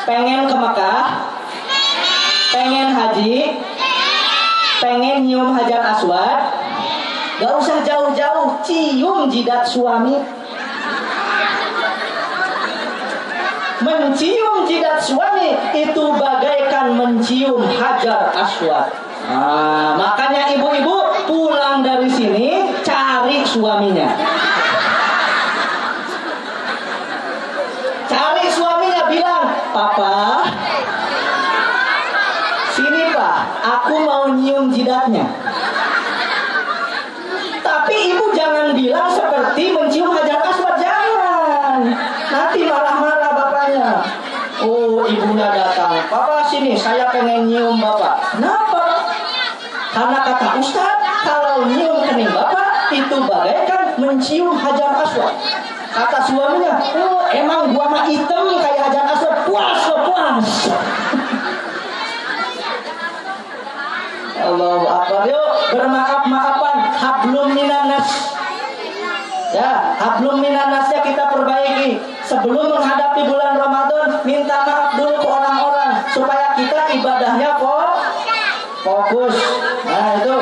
Pengen ke Mekah? Pengen haji? Pengen nyium hajar aswad? Gak usah jauh-jauh, cium jidat suami. Mencium jidat suami itu bagaikan mencium hajar aswad. Nah, makanya ibu-ibu pulang dari sini cari suaminya. Cari suaminya bilang, "Papa, sini Pak, aku mau nyium jidatnya." Tapi ibu jangan bilang seperti mencium hajar jangan. Nanti marah-marah bapaknya. Oh, ibunya datang. Papa sini, saya pengen nyium bapak. Kenapa? Karena kata Ustaz, kalau nyium kening bapak itu bagaikan mencium hajar aswad. Kata suaminya, oh emang gua mah hitam kayak hajar aswad. Puas, lo puas. Allahu Akbar. Yuk bermaaf-maafan. Hablum minanas. Ya, hablum minanasnya kita perbaiki. Sebelum menghadapi bulan Ramadan, minta maaf kita ibadahnya kok fokus. Nah, itu.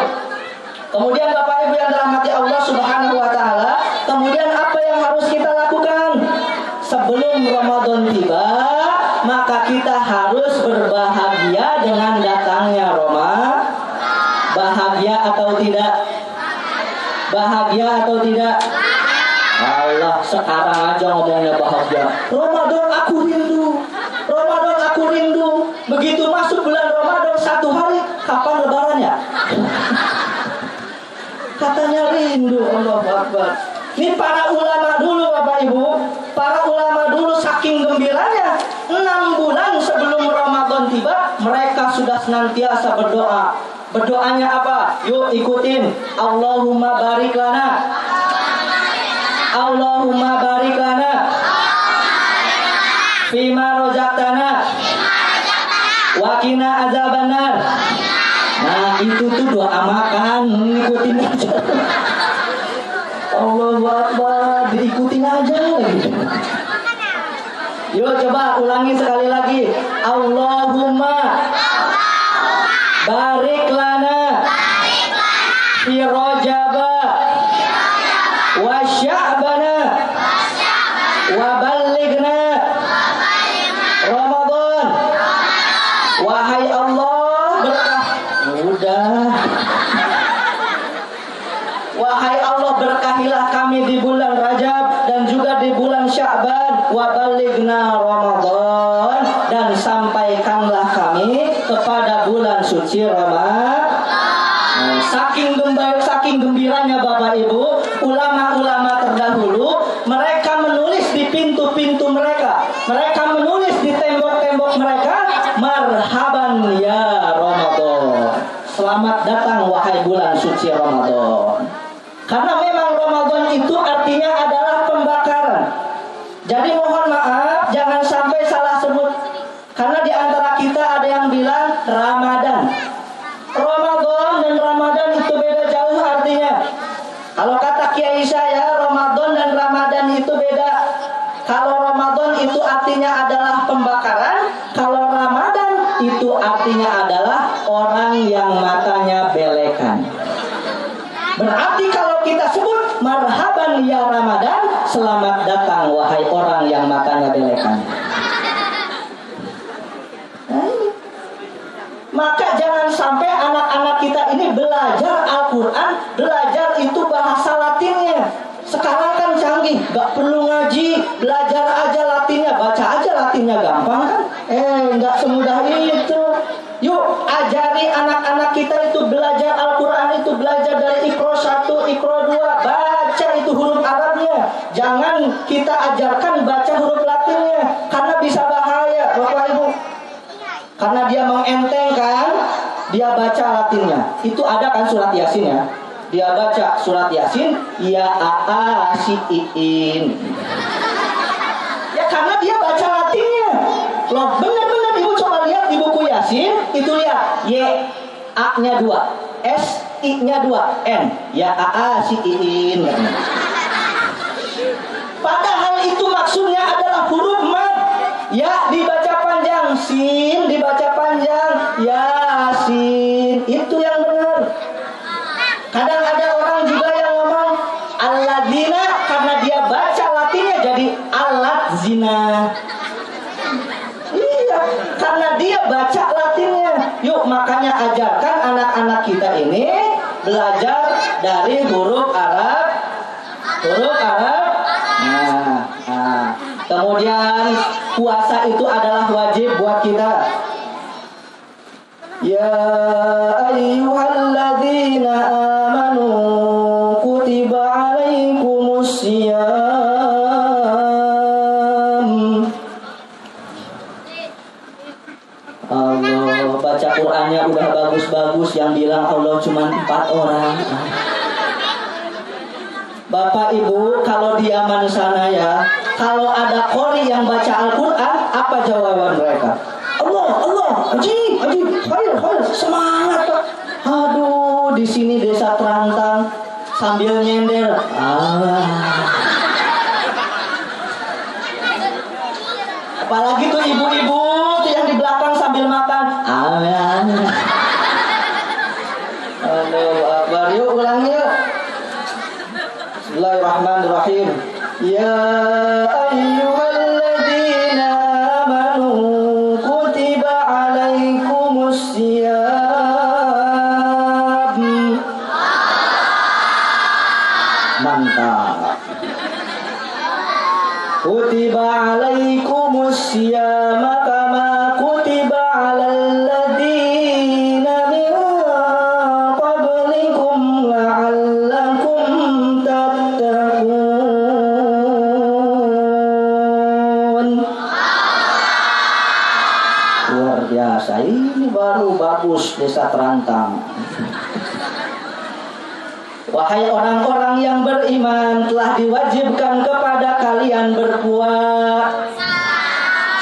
Kemudian Bapak Ibu yang dirahmati Allah Subhanahu wa taala, kemudian apa yang harus kita lakukan? Sebelum Ramadan tiba, maka kita harus berbahagia dengan datangnya Roma. Bahagia atau tidak? Bahagia atau tidak? Allah sekarang aja ngomongnya bahagia. Ramadan aku rindu. Ramadan aku rindu. Begitu masuk bulan Ramadan satu hari, kapan lebarannya? Katanya rindu Allah Akbar. Ini para ulama dulu Bapak Ibu, para ulama dulu saking gembiranya enam bulan sebelum Ramadan tiba mereka sudah senantiasa berdoa. Berdoanya apa? Yuk ikutin. Allahumma barik lana. Allahumma barik lana. Fima rojaktana. Wakina azabannar. Nah itu tuh doa makan ngikutin aja. Allah Akbar diikutin aja gitu. Yuk coba ulangi sekali lagi. Allahumma barik lana fi rajaba wa sya'bana wa ballighna Ramadan. Wahai Allah berkah. Udah. wa balighna Ramadan dan sampaikanlah kami kepada bulan suci Ramadan. Nah, Saking gembira, saking gembiranya Bapak Ibu, ulama-ulama terdahulu mereka menulis di pintu-pintu mereka, mereka menulis di tembok-tembok mereka, marhaban ya Ramadan. Selamat datang wahai bulan suci Ramadan. Karena memang Ramadan itu artinya adalah pembakaran. Jadi mohon maaf, jangan sampai salah sebut. Karena di antara kita ada yang bilang Ramadan. Ramadan dan Ramadan itu beda jauh artinya. Kalau kata Kiai saya, Ramadan dan Ramadan itu beda. Kalau Ramadan itu artinya adalah pembakaran, kalau Ramadan itu artinya adalah orang yang matanya belekan. Berarti kalau kita sebut marhaban ya Ramadan, selamat datang wahai orang yang matanya belekan. Nah, ini. Maka jangan sampai anak-anak kita ini belajar Al-Quran, belajar itu bahasa Latinnya. Sekarang kan canggih, gak perlu ngaji, belajar aja Latinnya, baca aja Latinnya gampang kan? Eh, nggak semudah itu. Yuk, ajari anak-anak kita itu belajar Al-Quran itu belajar dari Iqro 1, Iqro 2, baca itu huruf Arabnya. Jangan kita ajarkan baca huruf Latinnya, karena bisa bahaya, Bapak Ibu. Karena dia mengentengkan, dia baca Latinnya. Itu ada kan surat Yasin ya. Dia baca surat Yasin, ya a si in. Ya karena dia baca Latinnya. Loh, benar-benar Ibu coba lihat di buku Yasin, itu lihat Y A-nya dua, S I-nya dua, N. Ya a a si in. Padahal itu maksudnya adalah huruf mad. Ya dibaca panjang, sin dibaca panjang, yasin. Itu. Kadang ada orang juga yang ngomong alladzina karena dia baca latinnya jadi alat zina. Iya, karena dia baca latinnya. Yuk makanya ajarkan anak-anak kita ini belajar dari huruf Arab. Huruf Arab. Nah, nah. Kemudian puasa itu adalah wajib buat kita. Ya ayyuhalladzina amanu kutiba alaikumus siyam. Allah baca Qur'annya udah bagus-bagus yang bilang Allah cuma empat orang. Bapak Ibu kalau di Yaman sana ya kalau ada kori yang baca Al-Quran apa jawaban mereka Allah Allah Haji Haji Khair Khair semangat Aduh di sini desa terantang sambil nyender ah. Apalagi tuh ibu-ibu tuh yang di belakang sambil makan. Amin. Allahu Akbar. Yuk ulangi yuk. Bismillahirrahmanirrahim. Ya terantang. Wahai orang-orang yang beriman telah diwajibkan kepada kalian berpuasa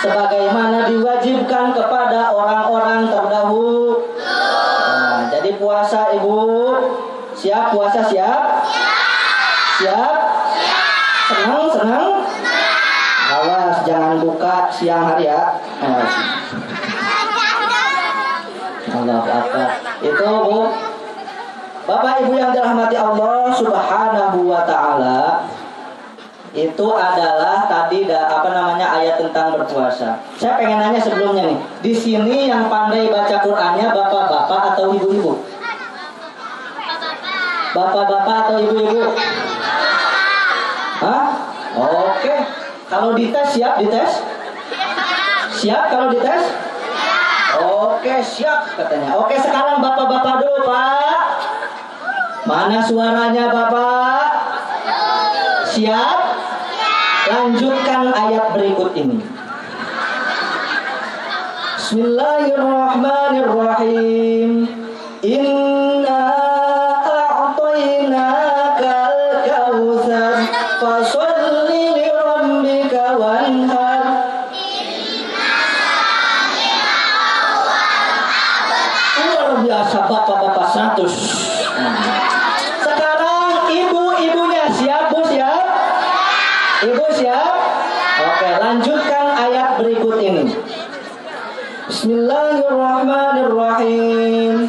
sebagaimana diwajibkan kepada orang-orang terdahulu. Nah, jadi puasa Ibu siap puasa siap? Siap? Senang senang? Awas jangan buka siang hari ya. Awas. Itu Bu Bapak Ibu yang dirahmati Allah Subhanahu wa taala itu adalah tadi da, apa namanya ayat tentang berpuasa. Saya pengen nanya sebelumnya nih. Di sini yang pandai baca Qur'annya bapak-bapak atau ibu-ibu? Bapak-bapak atau ibu-ibu? Hah? Oke. Kalau dites siap dites? Siap kalau dites? Oke siap katanya. Oke sekarang bapak-bapak dulu pak. Mana suaranya bapak? Siap? Lanjutkan ayat berikut ini. Bismillahirrahmanirrahim. Inna a'tainakal kautsar fasalli li rabbika wanhar. Luar biasa bapak-bapak 100. Sekarang ibu-ibunya siap bu siap? Ibu siap? Oke lanjutkan ayat berikut ini. Bismillahirrahmanirrahim.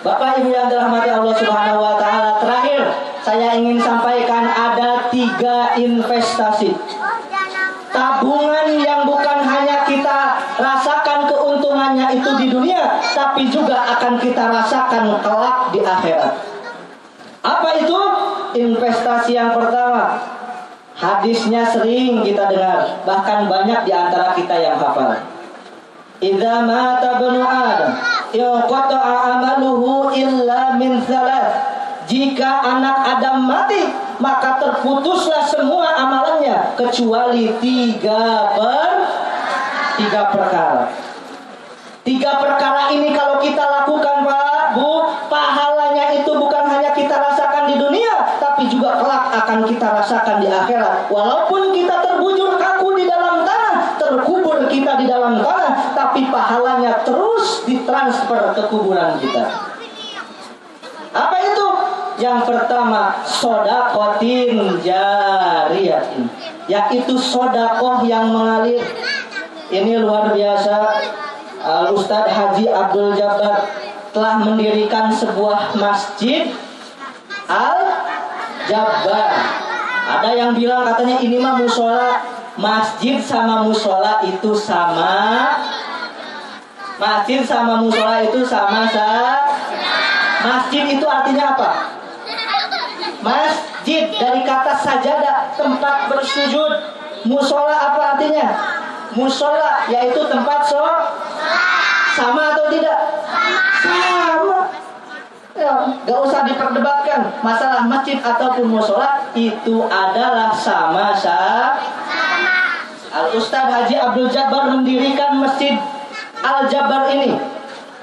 Bapak Ibu yang dirahmati Allah Subhanahu wa taala, terakhir saya ingin sampaikan ada tiga investasi. Tabungan yang bukan hanya kita rasakan keuntungannya itu di dunia, tapi juga akan kita rasakan kelak di akhirat. Apa itu? Investasi yang pertama. Hadisnya sering kita dengar, bahkan banyak di antara kita yang hafal. Idza mata ibnu Adam, inqata'a amaluhu illa min thalath. Jika anak Adam mati, maka terputuslah semua amalannya kecuali tiga per tiga perkara. Tiga perkara ini kalau kita lakukan Pak, Bu, pahalanya itu bukan hanya kita rasakan di dunia, tapi juga kelak akan kita rasakan di akhirat. Walaupun kita terbujur tanah, terkubur kita di dalam tanah, tapi pahalanya terus ditransfer ke kuburan kita. Apa itu? Yang pertama, sodakotin jariyatin, yaitu sodakoh yang mengalir. Ini luar biasa. Ustadz Haji Abdul Jabbar telah mendirikan sebuah masjid Al Jabbar. Ada yang bilang katanya ini mah musola, masjid sama musola itu sama. Masjid sama musola itu sama sa. Masjid itu artinya apa? Masjid dari kata sajadah tempat bersujud. Musola apa artinya? Musola yaitu tempat so sama atau tidak? Sama. Ya, gak usah diperdebatkan masalah masjid ataupun musola itu adalah sama sa. Al Ustadz Haji Abdul Jabbar mendirikan masjid Al Jabbar ini.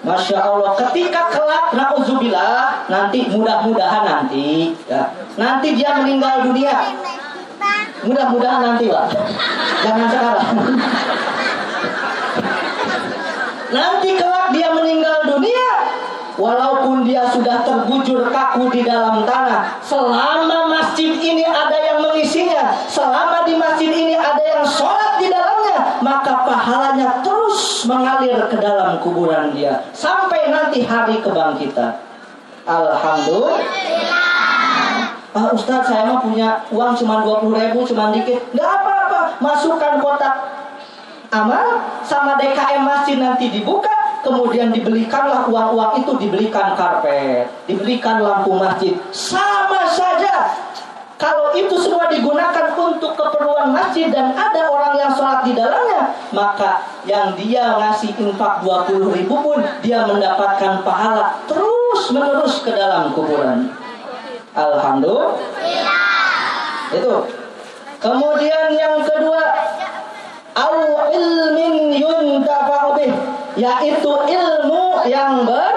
Masya Allah, ketika kelak nauzubillah nanti mudah-mudahan nanti ya, nanti dia meninggal dunia. Mudah-mudahan nanti lah, jangan sekarang. Nanti kelak dia meninggal dunia Walaupun dia sudah terbujur kaku di dalam tanah Selama masjid ini ada yang mengisinya Selama di masjid ini ada yang sholat di dalamnya Maka pahalanya terus mengalir ke dalam kuburan dia Sampai nanti hari kebangkitan. Alhamdulillah. Ah, Ustaz saya mah punya uang cuma 20 ribu cuma dikit. Gak apa-apa Masukkan kotak amal sama DKM masjid nanti dibuka kemudian dibelikanlah uang-uang itu dibelikan karpet dibelikan lampu masjid. Sama saja kalau itu semua digunakan untuk keperluan masjid dan ada orang yang sholat di dalamnya maka yang dia ngasih infak 20 ribu pun dia mendapatkan pahala terus menerus ke dalam kuburan. Alhamdulillah. Itu. Kemudian yang kedua au ilmin yuntafa'u yaitu ilmu yang ber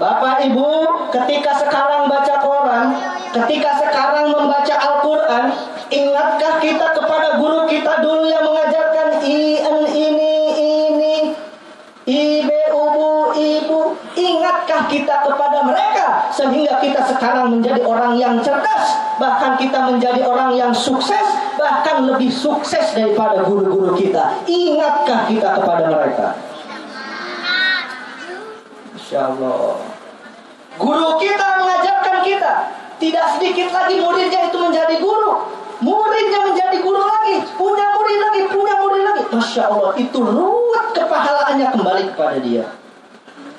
Bapak Ibu ketika sekarang baca koran ketika sekarang membaca Al-Quran ingatkah kita kepada guru kita dulu yang mengajarkan in ini ini ibu ibu ingatkah kita kepada mereka sehingga kita sekarang menjadi orang yang cerdas bahkan kita menjadi orang yang sukses bahkan lebih sukses daripada guru-guru kita. Ingatkah kita kepada mereka? Insya Allah Guru kita mengajarkan kita. Tidak sedikit lagi muridnya itu menjadi guru. Muridnya menjadi guru lagi. Punya murid lagi, punya murid lagi. Masya Allah, itu ruwet kepahalaannya kembali kepada dia.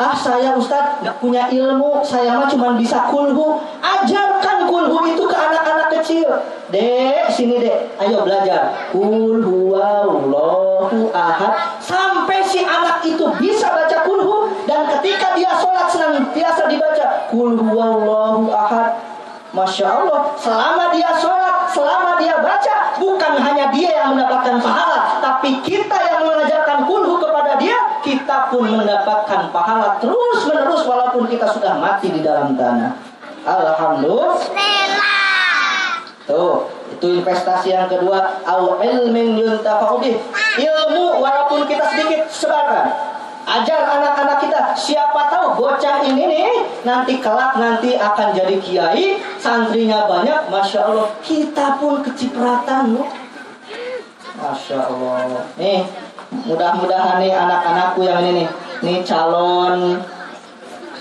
Ah saya Ustadz nggak punya ilmu. Saya mah cuma bisa kulhu. Ajarkan kulhu itu ke anak-anak kecil. Dek, sini dek. Ayo belajar. Kulhu Allahu ahad. Sampai si anak itu bisa baca kulhu Dan ketika dia sholat senantiasa dibaca Kulhu Allahu ahad. Masya Allah Selama dia sholat Selama dia baca Bukan hanya dia yang mendapatkan pahala Tapi kita yang mengajarkan kulhu kepada dia Kita pun mendapatkan pahala Terus menerus Walaupun kita sudah mati di dalam tanah Alhamdulillah Tuh, itu investasi yang kedua, au ilmin yuntafa'u. Ilmu walaupun kita sedikit sebarkan. Ajar anak-anak kita, siapa tahu bocah ini nih nanti kelak nanti akan jadi kiai, santrinya banyak, masya Allah. Kita pun kecipratan loh. Masya Allah. Nih, mudah-mudahan nih anak-anakku yang ini nih, nih calon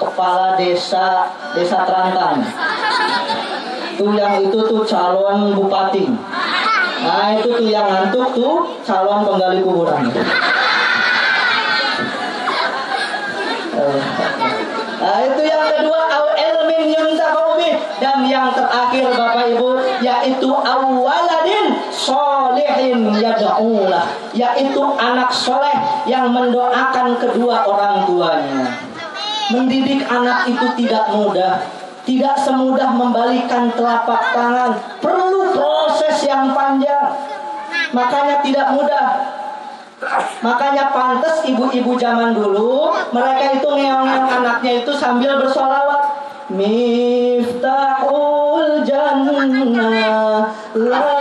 kepala desa desa Terantang tuh yang itu tuh calon bupati. Nah itu tuh yang ngantuk tuh calon penggali kuburan. Nah itu yang kedua au ilmin dan yang terakhir Bapak Ibu yaitu awaladin solihin yad'ulah. Yaitu anak soleh yang mendoakan kedua orang tuanya. Mendidik anak itu tidak mudah, tidak semudah membalikan telapak tangan, perlu proses yang panjang. Makanya tidak mudah. Makanya pantas ibu-ibu zaman dulu mereka itu ngeong-ngeong anaknya itu sambil bersolawat. Miftahul jannah la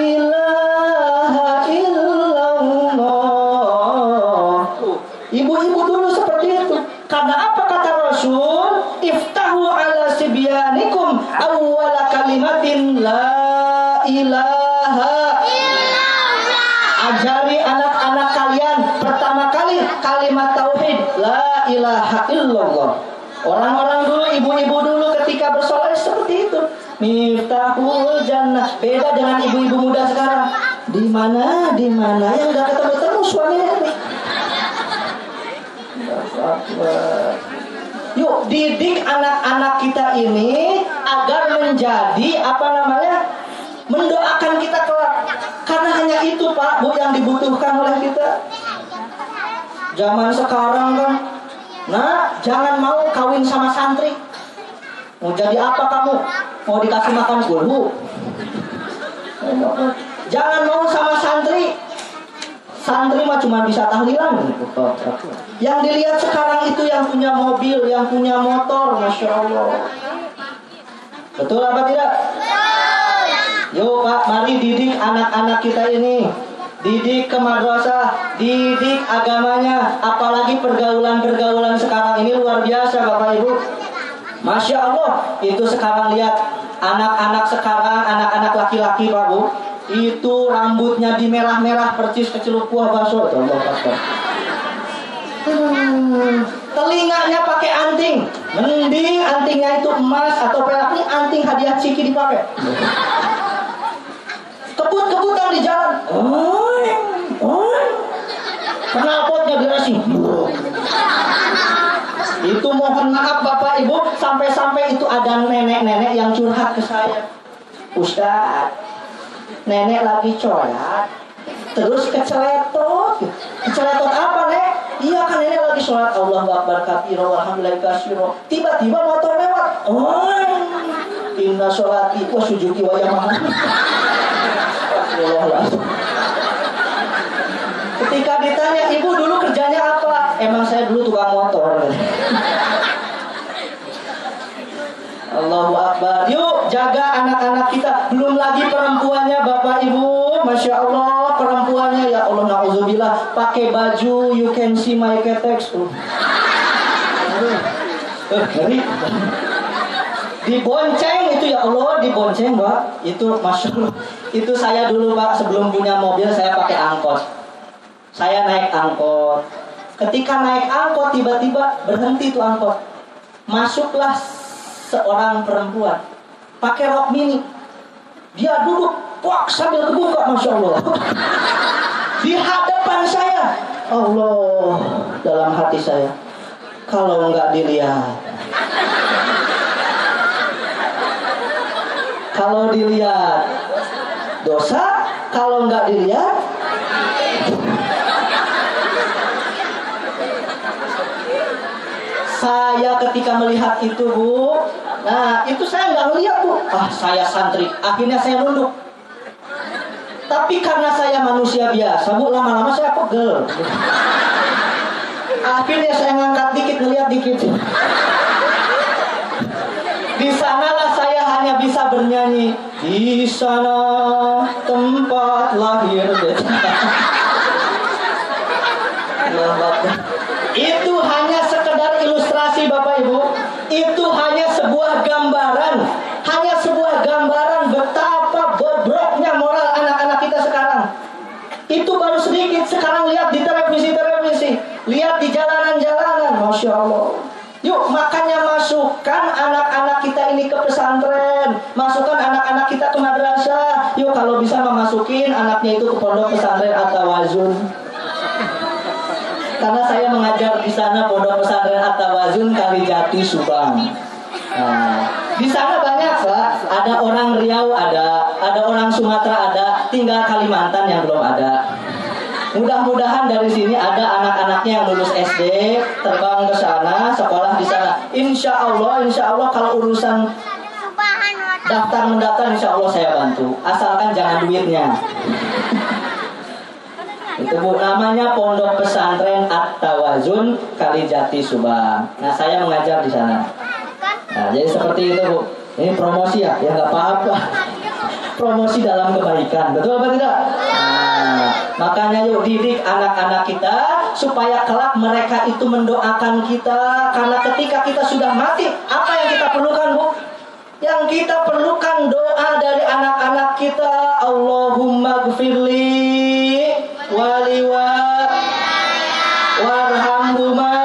ilaha awwala kalimatin la ilaha ajari anak-anak kalian pertama kali kalimat tauhid la ilaha illallah. Orang-orang dulu ibu-ibu dulu ketika bersolat seperti itu. Miftahul jannah. Beda dengan ibu-ibu muda sekarang. Di mana di mana yang nggak ketemu ketemu suaminya Yuk didik anak-anak kita ini agar menjadi apa namanya mendoakan kita kelak. Karena hanya itu Pak Bu yang dibutuhkan oleh kita. Zaman sekarang kan, nah jangan mau kawin sama santri. Mau jadi apa kamu? Mau dikasih makan gulu? Jangan mau sama santri. Santri mah cuma bisa tahlilan. Yang dilihat sekarang itu yang punya mobil, yang punya motor, masya Allah. Betul apa tidak? Yuk Pak, mari didik anak-anak kita ini. Didik ke madrasah, didik agamanya. Apalagi pergaulan-pergaulan sekarang ini luar biasa Bapak Ibu. Masya Allah, itu sekarang lihat anak-anak sekarang, anak-anak laki-laki Pak Bu, itu rambutnya dimerah-merah percis kecelup kuah bakso. Allah Akbar. Telinganya pakai anting. Mending antingnya itu emas atau perak ini anting hadiah Ciki dipakai. Kebut-kebutan di jalan. Oi. Knalpotnya diracing. Itu mohon maaf Bapak Ibu, sampai-sampai itu ada nenek-nenek yang curhat ke saya. Ustaz, nenek lagi sholat, terus keceletot. Keceletot apa, Nek? Iya kan nenek lagi sholat Allah Akbar kabiro alhamdulillah. Tiba-tiba motor lewat. Oh, inna sholati wa sujuki wa yamaha. Astagfirullahaladzim. Ketika ditanya, ibu dulu kerjanya apa? Emang saya dulu tukang motor. Allahu Akbar. Yuk jaga anak-anak kita. Belum lagi perempuannya Bapak Ibu. Masya Allah perempuannya ya Allah na'udzubillah. Pakai baju you can see my ketex. Uh. Eh, ngeri. Dibonceng itu ya Allah dibonceng Pak. Itu Masya Allah. Itu saya dulu Pak sebelum punya mobil saya pakai angkot. Saya naik angkot. Ketika naik angkot tiba-tiba berhenti tuh angkot. Masuklah seorang perempuan pakai rok mini. Dia duduk wak sambil terbuka Masya Allah. Di hadapan saya. Allah dalam hati saya. Kalau nggak dilihat. Kalau dilihat dosa, kalau nggak dilihat Saya ketika melihat itu bu, nah itu saya nggak melihat bu. Ah saya santri, akhirnya saya nunduk. Tapi karena saya manusia biasa bu, lama-lama saya pegel. Akhirnya saya ngangkat dikit, ngeliat dikit. Di sanalah saya hanya bisa bernyanyi. Di sana tempat lahir. Itu hanya sekedar ilustrasi Bapak Ibu. Itu hanya sebuah gambaran. Hanya sebuah gambaran betapa bobroknya moral anak-anak kita sekarang. Itu baru sedikit. Sekarang lihat di televisi-televisi. Lihat di jalanan-jalanan. Masya Allah. Yuk makanya masukkan anak-anak kita ini ke pesantren Masukkan anak-anak kita ke madrasah Yuk kalau bisa memasukin anaknya itu ke pondok pesantren At-Tawazun karena saya mengajar di sana pondok pesantren At-Tawazun Kalijati Subang. Nah, di sana banyak pak, ada orang Riau ada, ada orang Sumatera ada, tinggal Kalimantan yang belum ada. Mudah-mudahan dari sini ada anak-anaknya yang lulus SD terbang ke sana, sekolah di sana. Insya Allah, insya Allah kalau urusan daftar mendaftar, insya Allah saya bantu. Asalkan jangan duitnya. Itu bu namanya Pondok Pesantren At-Tawazun Kalijati Subang. Nah saya mengajar di sana. Nah jadi seperti itu bu. Ini promosi ya, ya nggak apa-apa. Promosi dalam kebaikan, betul apa tidak? Nah, makanya yuk didik anak-anak kita supaya kelak mereka itu mendoakan kita karena ketika kita sudah mati, apa yang kita perlukan bu? Yang kita perlukan doa dari anak-anak kita, Allahumma gfirli waliwa warhamhuma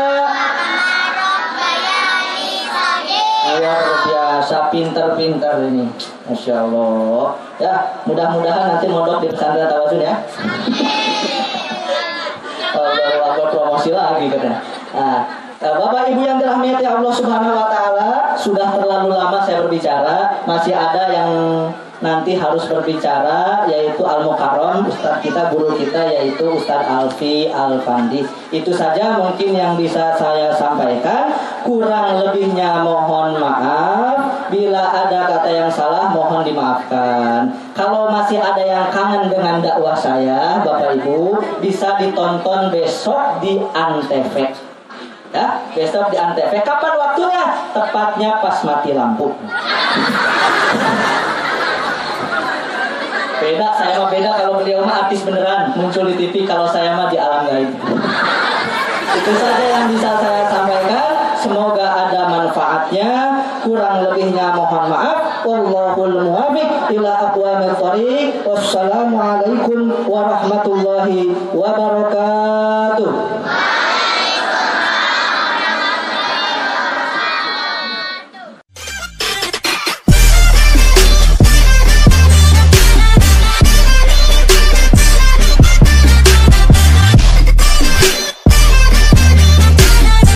pinter-pinter ini. Masya Allah. Ya, mudah-mudahan nanti mondok di pesantren Tawasun ya. Oh, baru promosi lagi katanya. Nah, eh, Bapak Ibu yang dirahmati Allah Subhanahu wa taala, sudah terlalu lama saya berbicara, masih ada yang nanti harus berbicara yaitu Al Mukarram Ustadz kita guru kita yaitu Ustadz Alfi Al Fandi itu saja mungkin yang bisa saya sampaikan. Kurang lebihnya mohon maaf. Bila ada kata yang salah mohon dimaafkan. Kalau masih ada yang kangen dengan dakwah saya Bapak Ibu bisa ditonton besok di Antv. Ya besok di Antv. Kapan waktunya? Tepatnya pas mati lampu Beda, saya mah beda kalau beliau mah artis beneran muncul di TV kalau saya mah di alam gaib. Itu saja yang bisa saya sampaikan. Semoga ada manfaatnya. Kurang lebihnya mohon maaf. Wallahul muwaffiq ila aqwamit thoriq. Wassalamualaikum warahmatullahi wabarakatuh.